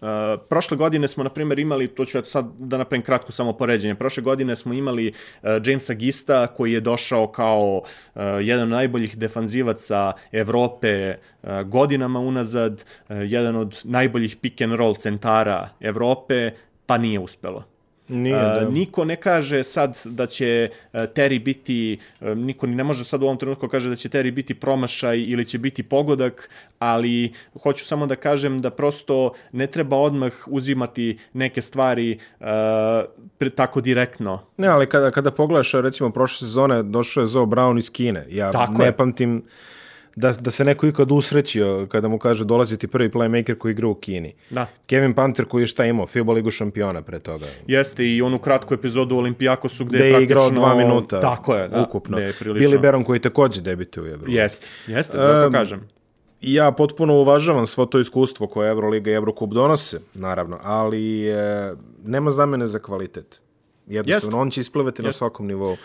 Uh, prošle godine smo, na primjer, imali, to ću ja sad da napravim kratko samo poređenje, prošle godine smo imali uh, Jamesa Gista koji je došao kao uh, jedan od najboljih defanzivaca Evrope uh, godinama unazad, uh, jedan od najboljih pick and roll centara Evrope, pa nije uspelo. Nije, da. Niko ne kaže sad da će uh, Terry biti, uh, niko ni ne može sad u ovom trenutku kaže da će Terry biti promašaj ili će biti pogodak, ali hoću samo da kažem da prosto ne treba odmah uzimati neke stvari uh, pre, tako direktno. Ne, ali kada, kada pogledaš, recimo, prošle sezone došao je Zoe Brown iz Kine. Ja Tako ne je. pamtim da, da se neko ikad usrećio kada mu kaže dolazi ti prvi playmaker koji igra u Kini. Da. Kevin Panter koji je šta imao? FIBA ligu šampiona pre toga. Jeste i onu kratku epizodu u Olimpijakosu gde, Gde je igrao praktično... dva minuta Tako je, da. ukupno. je. Billy Baron koji takođe debituje u Evro. Jeste, jeste, zato Em, kažem. Ja potpuno uvažavam svo to iskustvo koje Euroliga i Eurocup donose, naravno, ali e, nema zamene za kvalitet. Jednostavno, on će isplivati na svakom nivou.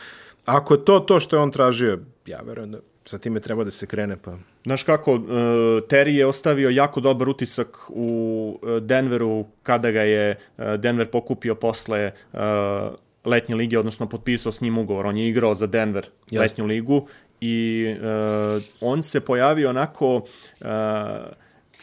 Ako je to to što je on tražio, ja verujem da sa time treba da se krene, pa... Znaš kako, uh, Terry je ostavio jako dobar utisak u uh, Denveru kada ga je uh, Denver pokupio posle letnje lige, odnosno potpisao s njim ugovor. On je igrao za Denver Jasno. letnju ligu i uh, on se pojavio onako uh,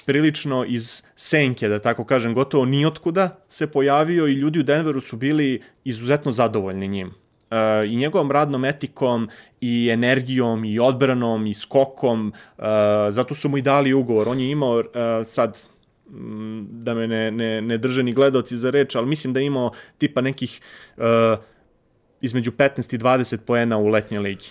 prilično iz senke, da tako kažem, gotovo nijotkuda se pojavio i ljudi u Denveru su bili izuzetno zadovoljni njim. Uh, i njegovom radnom etikom i energijom i odbranom i skokom, uh, zato su mu i dali ugovor. On je imao uh, sad mm, da me ne, ne, ne drže ni gledalci za reč, ali mislim da je imao tipa nekih uh, između 15 i 20 poena u letnjoj ligi.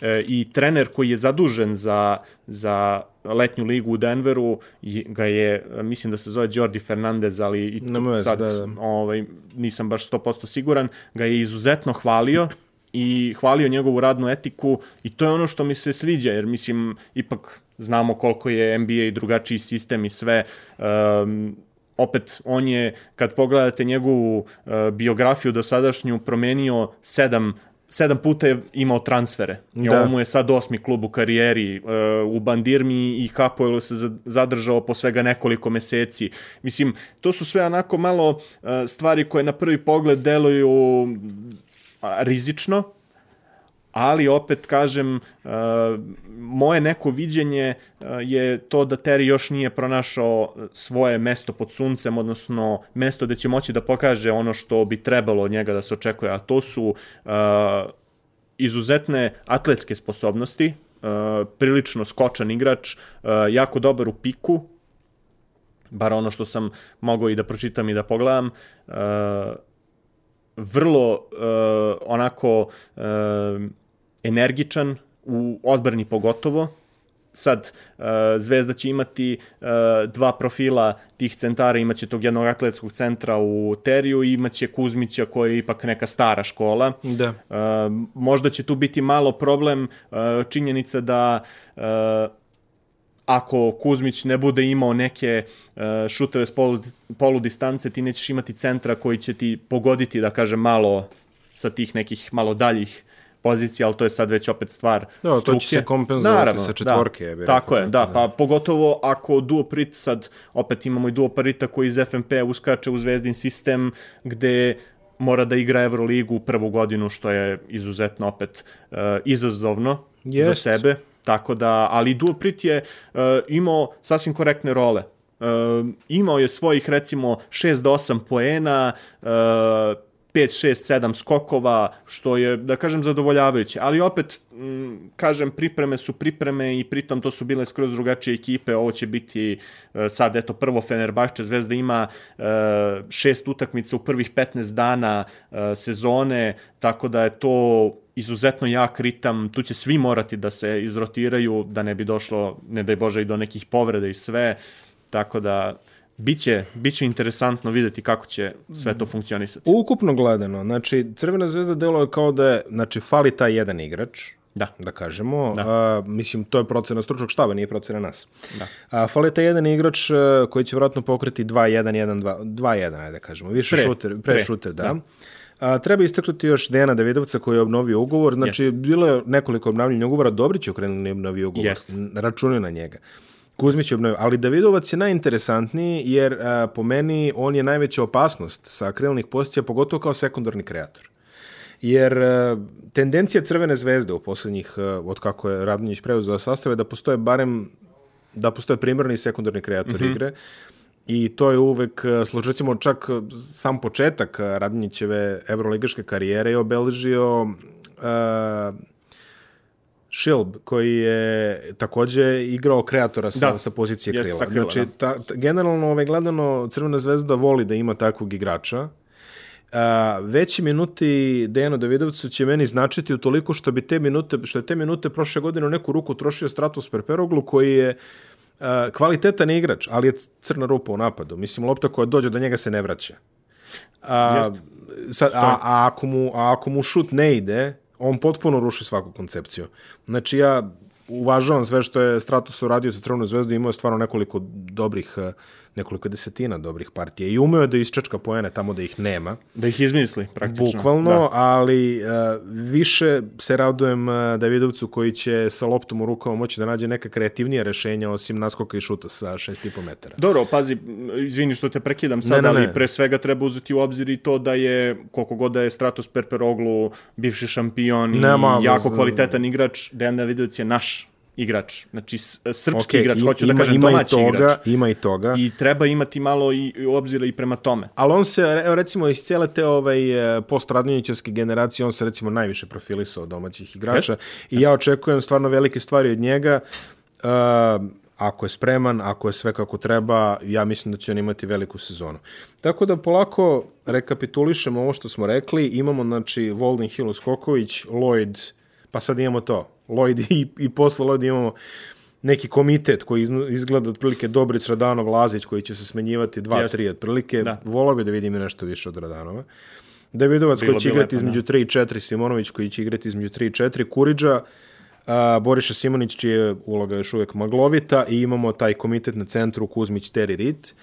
E, I trener koji je zadužen za, za letnju ligu u Denveru ga je, mislim da se zove Jordi Fernandez, ali i sad da, da. Ovaj, nisam baš 100% siguran, ga je izuzetno hvalio i hvalio njegovu radnu etiku i to je ono što mi se sviđa, jer mislim, ipak znamo koliko je NBA i drugačiji sistem i sve. Um, opet, on je, kad pogledate njegovu uh, biografiju do sadašnju, promenio sedam sedam puta je imao transfere. I Da. ovo mu je sad osmi klub u karijeri. Uh, u Bandirmi i Hapoelu se za- zadržao po svega nekoliko meseci. Mislim, to su sve onako malo uh, stvari koje na prvi pogled deluju rizično, ali opet kažem, moje neko viđenje je to da Terry još nije pronašao svoje mesto pod suncem, odnosno mesto gde će moći da pokaže ono što bi trebalo od njega da se očekuje, a to su izuzetne atletske sposobnosti, prilično skočan igrač, jako dobar u piku, bar ono što sam mogao i da pročitam i da pogledam, vrlo uh, onako uh, energičan u odbrani pogotovo. Sad, uh, Zvezda će imati uh, dva profila tih centara, imaće tog jednog atletskog centra u Teriju i imaće Kuzmića koji je ipak neka stara škola. Da. Uh, možda će tu biti malo problem uh, činjenica da uh, ako Kuzmić ne bude imao neke uh, šuteve s polu, polu distance, ti nećeš imati centra koji će ti pogoditi, da kažem, malo sa tih nekih malo daljih pozicija, ali to je sad već opet stvar Da, to struke. će se kompenzovati Naravno, sa četvorke, Da, bih tako rekao, je, tako da, pa pogotovo ako Duo Prit sad, opet imamo i Duo Prita koji iz FNP uskače u zvezdin sistem gde mora da igra Euroligu prvu godinu, što je izuzetno opet uh, izazovno za Jest. sebe. Tako da, ali Duo Prit je uh, imao sasvim korektne role. Uh, imao je svojih recimo 6 do 8 poena, uh, 5, 6, 7 skokova, što je, da kažem, zadovoljavajuće. Ali opet, m, kažem, pripreme su pripreme i pritom to su bile skroz drugačije ekipe. Ovo će biti e, sad, eto, prvo Fenerbahče. Zvezda ima e, šest utakmica u prvih 15 dana e, sezone, tako da je to izuzetno jak ritam. Tu će svi morati da se izrotiraju, da ne bi došlo, ne daj Bože, i do nekih povreda i sve. Tako da, Biće, biće interesantno videti kako će sve to funkcionisati. Ukupno gledano, znači Crvena zvezda deluje kao da je, znači fali taj jedan igrač, Da. da kažemo. Da. A, mislim, to je procena stručnog štaba, nije procena nas. Da. A, fali taj jedan igrač a, koji će vjerojatno pokriti 2-1-1-2, 2-1, ajde da kažemo. Više Pre. šuter, pre, Pre. šuter, da. A, treba istaknuti još Dejana Davidovca koji je obnovio ugovor. Znači, yes. bilo je nekoliko obnavljanja ugovora. Dobrić je okrenuli obnovio ugovor. N- Računaju na njega. Kuzmić je obnovio. Ali Davidovac je najinteresantniji jer a, po meni on je najveća opasnost sa krilnih pozicija, pogotovo kao sekundarni kreator. Jer e, tendencija Crvene zvezde u poslednjih, e, od kako je Radonjić preuzeo sastave, da postoje barem da postoje primarni i sekundarni kreator mm -hmm. igre. I to je uvek, slučaj recimo čak sam početak Radnićeve evroligaške karijere je obeležio uh, Šilb, koji je takođe igrao kreatora sa, Da. sa pozicije Yes, krila. sa krila, znači, ta, ta, generalno, ovaj, gledano, Crvena zvezda voli da ima takvog igrača. A, veći minuti Dejanu Davidovcu će meni značiti u toliko što bi te minute, što je te minute prošle godine u neku ruku trošio Stratos Perperoglu koji je a, kvalitetan igrač, ali je crna rupa u napadu. Mislim, lopta koja dođe do njega se ne vraća. A, sad, a, a, ako mu, a ako mu šut ne ide, on potpuno ruši svaku koncepciju. Znači ja uvažavam sve što je Stratos uradio sa Crvenom zvezdom, imao je stvarno nekoliko dobrih, eh, nekoliko desetina dobrih partija i umeo je da isčečka poene tamo da ih nema, Da ih izmisli, praktično. bukvalno, Da. ali uh, više se radujem uh, Davidovcu koji će sa loptom u rukama moći da nađe neka kreativnija rešenja osim naskoka i šuta sa 6,5 metara. Dobro, pazi, izvini što te prekidam sad, ne, ali ne. pre svega treba uzeti u obzir i to da je, koliko god da je Stratos Perperoglu bivši šampion i jako kvalitetan igrač, Dejan Davidović je naš igrač, znači s- srpski Okej, igrač, hoću da ima- kažem ima i domaći toga, igrač. Ima i toga. I treba imati malo i i obzira i prema tome. Ali on se, recimo, iz cijele te ovaj, e, post-radnjenićevske generacije, on se recimo najviše profilisao od domaćih igrača i ja očekujem stvarno velike stvari od njega. Uh, ako je spreman, ako je sve kako treba, ja mislim da će on imati veliku sezonu. Tako da polako rekapitulišemo ovo što smo rekli. Imamo, znači, Voldin Hilo Skoković, Lloyd, pa sad imamo to. Lloyd i, i posle Lloyd imamo neki komitet koji izgleda otprilike Dobrić, Radanov, Lazić koji će se smenjivati dva, Jeste. tri otprilike. Da. Volao bi da vidim nešto više od Radanova. Davidovac Bilo koji će igrati lepo, između 3 i 4, Simonović koji će igrati između 3 i 4, Kuriđa, a, Boriša Simonić čija je uloga još uvek maglovita i imamo taj komitet na centru Kuzmić, Teri, Rit.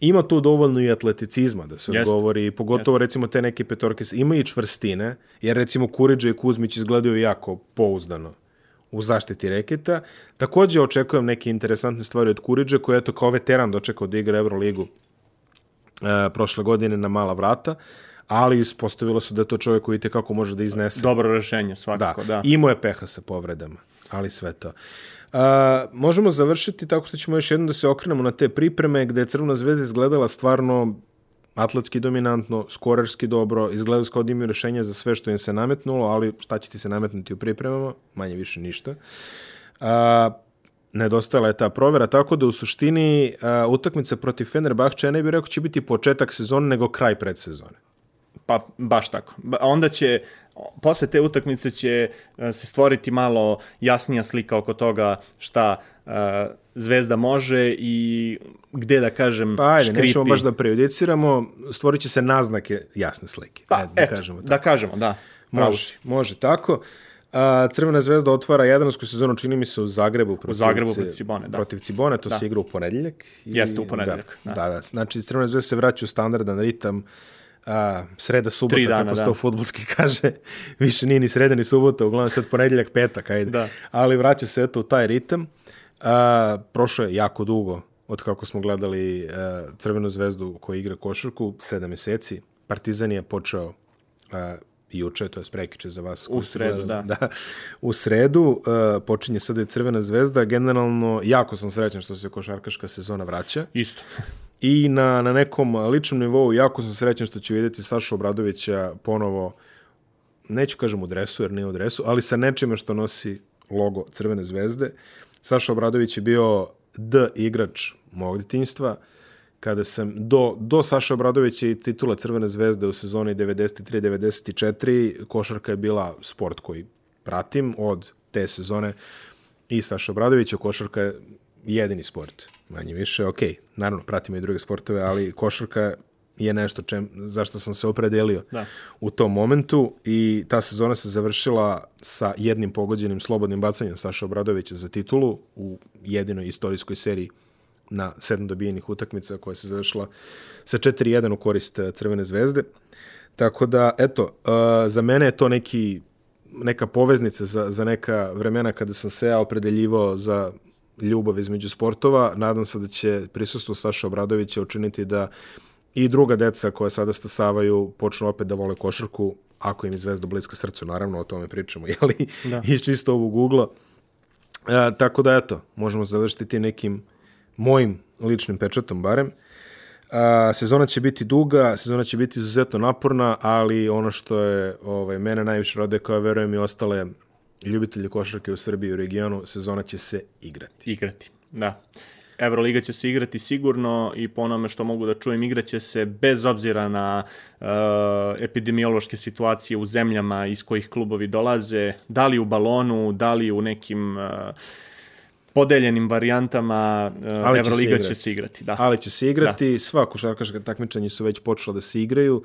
Ima tu dovoljno i atleticizma da se Jeste. odgovori, pogotovo recimo te neke petorke, ima i čvrstine, jer recimo Kuriđa i Kuzmić izgledaju jako pouzdano u zaštiti reketa. Takođe očekujem neke interesantne stvari od Kuriđe, koji je eto kao veteran dočekao da igra Euroligu e, prošle godine na mala vrata, ali ispostavilo se da je to čovjek koji kako može da iznese. Dobro rešenje, da, svakako, da. imao je peha sa povredama, ali sve to. Uh, možemo završiti tako što ćemo još jednom da se okrenemo na te pripreme gde je Crvena zvezda izgledala stvarno atletski dominantno, skorerski dobro, izgledali kao da imaju rešenja za sve što im se nametnulo, ali šta će ti se nametnuti u pripremama? Manje više ništa. A, nedostajala je ta provera, tako da u suštini a, utakmica protiv Fenerbahče, ja ne bih rekao će biti početak sezone, nego kraj predsezone. Pa baš tako. Ba- Onda će, posle te utakmice će se stvoriti malo jasnija slika oko toga šta Zvezda može i gde da kažem Pa ajde, škripi. nećemo baš da prejudiciramo, stvorit će se naznake jasne slike. Pa, ajde, da eto, kažemo tako. da kažemo, da. Pravo Može, može tako. A, Crvena zvezda otvara jadransku sezonu, čini mi se u Zagrebu. Protiv, Zagrebu Ce- protiv Cibone, da. Protiv Cibone, to se igra u ponedeljak. I, Jeste, u ponedeljak, Da, da. da, da. Znači, Crvena zvezda se vraća u standardan ritam a, sreda, subota, Tri dana, kako se da. to futbolski kaže. Više nije ni sreda, ni subota, uglavnom sad ponedeljak, petak, ajde. Da. Ali vraća se eto u taj ritam. A, prošlo je jako dugo od kako smo gledali a, Crvenu zvezdu koja igra košarku, sedam meseci. Partizan je počeo a, juče, to je prekiče za vas. ste sredu, da. da. U sredu uh, počinje sada i Crvena zvezda. Generalno, jako sam srećan što se košarkaška sezona vraća. Isto. I na, na nekom ličnom nivou jako sam srećan što ću vidjeti Sašu Obradovića ponovo, neću kažem u dresu, jer nije u dresu, ali sa nečime što nosi logo Crvene zvezde. Saša Obradović je bio D igrač mog detinjstva. Kada sam do, do Saša Obradovića i titula Crvene zvezde u sezoni 93-94, košarka je bila sport koji pratim od te sezone i Saša Obradovića, košarka je jedini sport, manje više, ok, naravno pratim i druge sportove, ali košarka je nešto čem, zašto sam se opredelio Da. u tom momentu i ta sezona se završila sa jednim pogođenim slobodnim bacanjem Saša Obradovića za titulu u jedinoj istorijskoj seriji na sedam dobijenih utakmica koja se završila sa 4-1 u korist eh, Crvene zvezde. Tako da, eto, uh, za mene je to neki, neka poveznica za, za neka vremena kada sam se ja opredeljivao za ljubav između sportova. Nadam se da će prisustvo Saša Obradovića učiniti da i druga deca koja sada stasavaju počnu opet da vole košarku, ako im je zvezda bliska srcu, naravno o tome pričamo, jeli? Da. Iz čisto ovog ugla. E, tako da, eto, možemo završiti nekim mojim ličnim pečatom barem. A, sezona će biti duga, sezona će biti izuzetno naporna, ali ono što je ovaj, mene najviše rode, kao verujem i ostale ljubitelji košarke u Srbiji i u regionu, sezona će se igrati. Igrati, da. Euroliga će se igrati sigurno i po onome što mogu da čujem, igraće se bez obzira na uh, epidemiološke situacije u zemljama iz kojih klubovi dolaze, da li u balonu, da li u nekim uh, podeljenim varijantama uh, Euroliga će se igrati. Da. Ali će se igrati, da. sva košarkaška takmičenja su već počela da se igraju.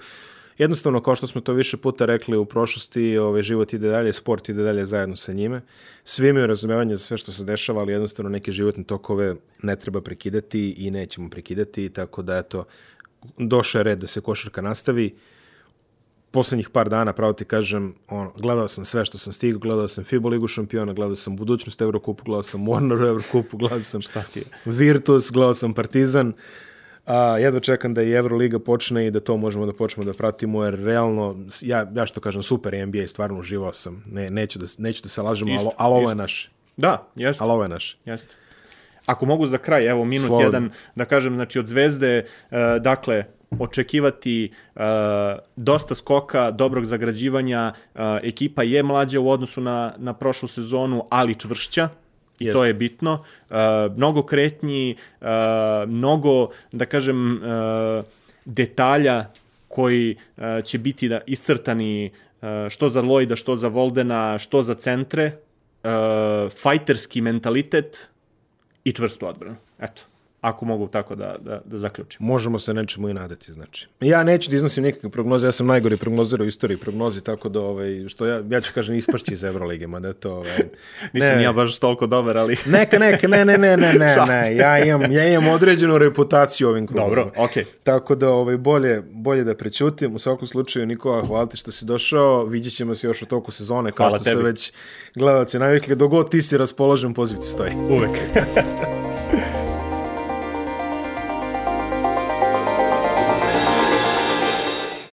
Jednostavno, kao što smo to više puta rekli u prošlosti, ovaj, život ide dalje, sport ide dalje zajedno sa njime. Svi imaju razumevanje za sve što se dešava, ali jednostavno neke životne tokove ne treba prekidati i nećemo prekidati, tako da eto, došao je red da se košarka nastavi. Poslednjih par dana, pravo ti kažem, ono, gledao sam sve što sam stigao, gledao sam FIBA ligu šampiona, gledao sam budućnost Evrokupu, gledao sam Warner Evrokupu, gledao sam šta ti je, Virtus, gledao sam Partizan. A, jedva čekam da i Euroliga počne i da to možemo da počnemo da pratimo, jer realno, ja, ja što kažem, super NBA, stvarno uživao sam. Ne, neću, da, neću da se lažemo, ali, ali ovo je naš. Da, jeste. Ali ovo je naš. Jeste. Ako mogu za kraj, evo minut Slobodno. jedan, da kažem, znači od Zvezde, uh, dakle, očekivati uh, dosta skoka, dobrog zagrađivanja, uh, ekipa je mlađa u odnosu na, na prošlu sezonu, ali čvršća, Jest. to je bitno. Uh, mnogo kretnji, uh, mnogo, da kažem, uh, detalja koji uh, će biti da iscrtani uh, što za Lloyda, što za Voldena, što za centre, uh, fajterski mentalitet i čvrstu odbranu. Eto ako mogu tako da, da, da zaključim. Možemo se nečemu i nadati, znači. Ja neću da iznosim nikakve prognoze, ja sam najgori prognozer u istoriji prognozi, tako da, ovaj, što ja, ja ću kažem, ispašći iz Evrolige, ma da to... Ovaj, Nisam ne, ja baš toliko dobar, ali... neka, neka, ne, ne, ne, ne, ne, ne, ja imam, ja imam određenu reputaciju ovim klubom. Dobro, okej. Okay. Tako da, ovaj, bolje, bolje da prećutim. U svakom slučaju, Nikola, hvala ti što si došao, vidjet ćemo se još u toku sezone, kao hvala što tebi. se već gledalci navikli, dogod ti si raspoložen, poziv ti stoji. Uvek.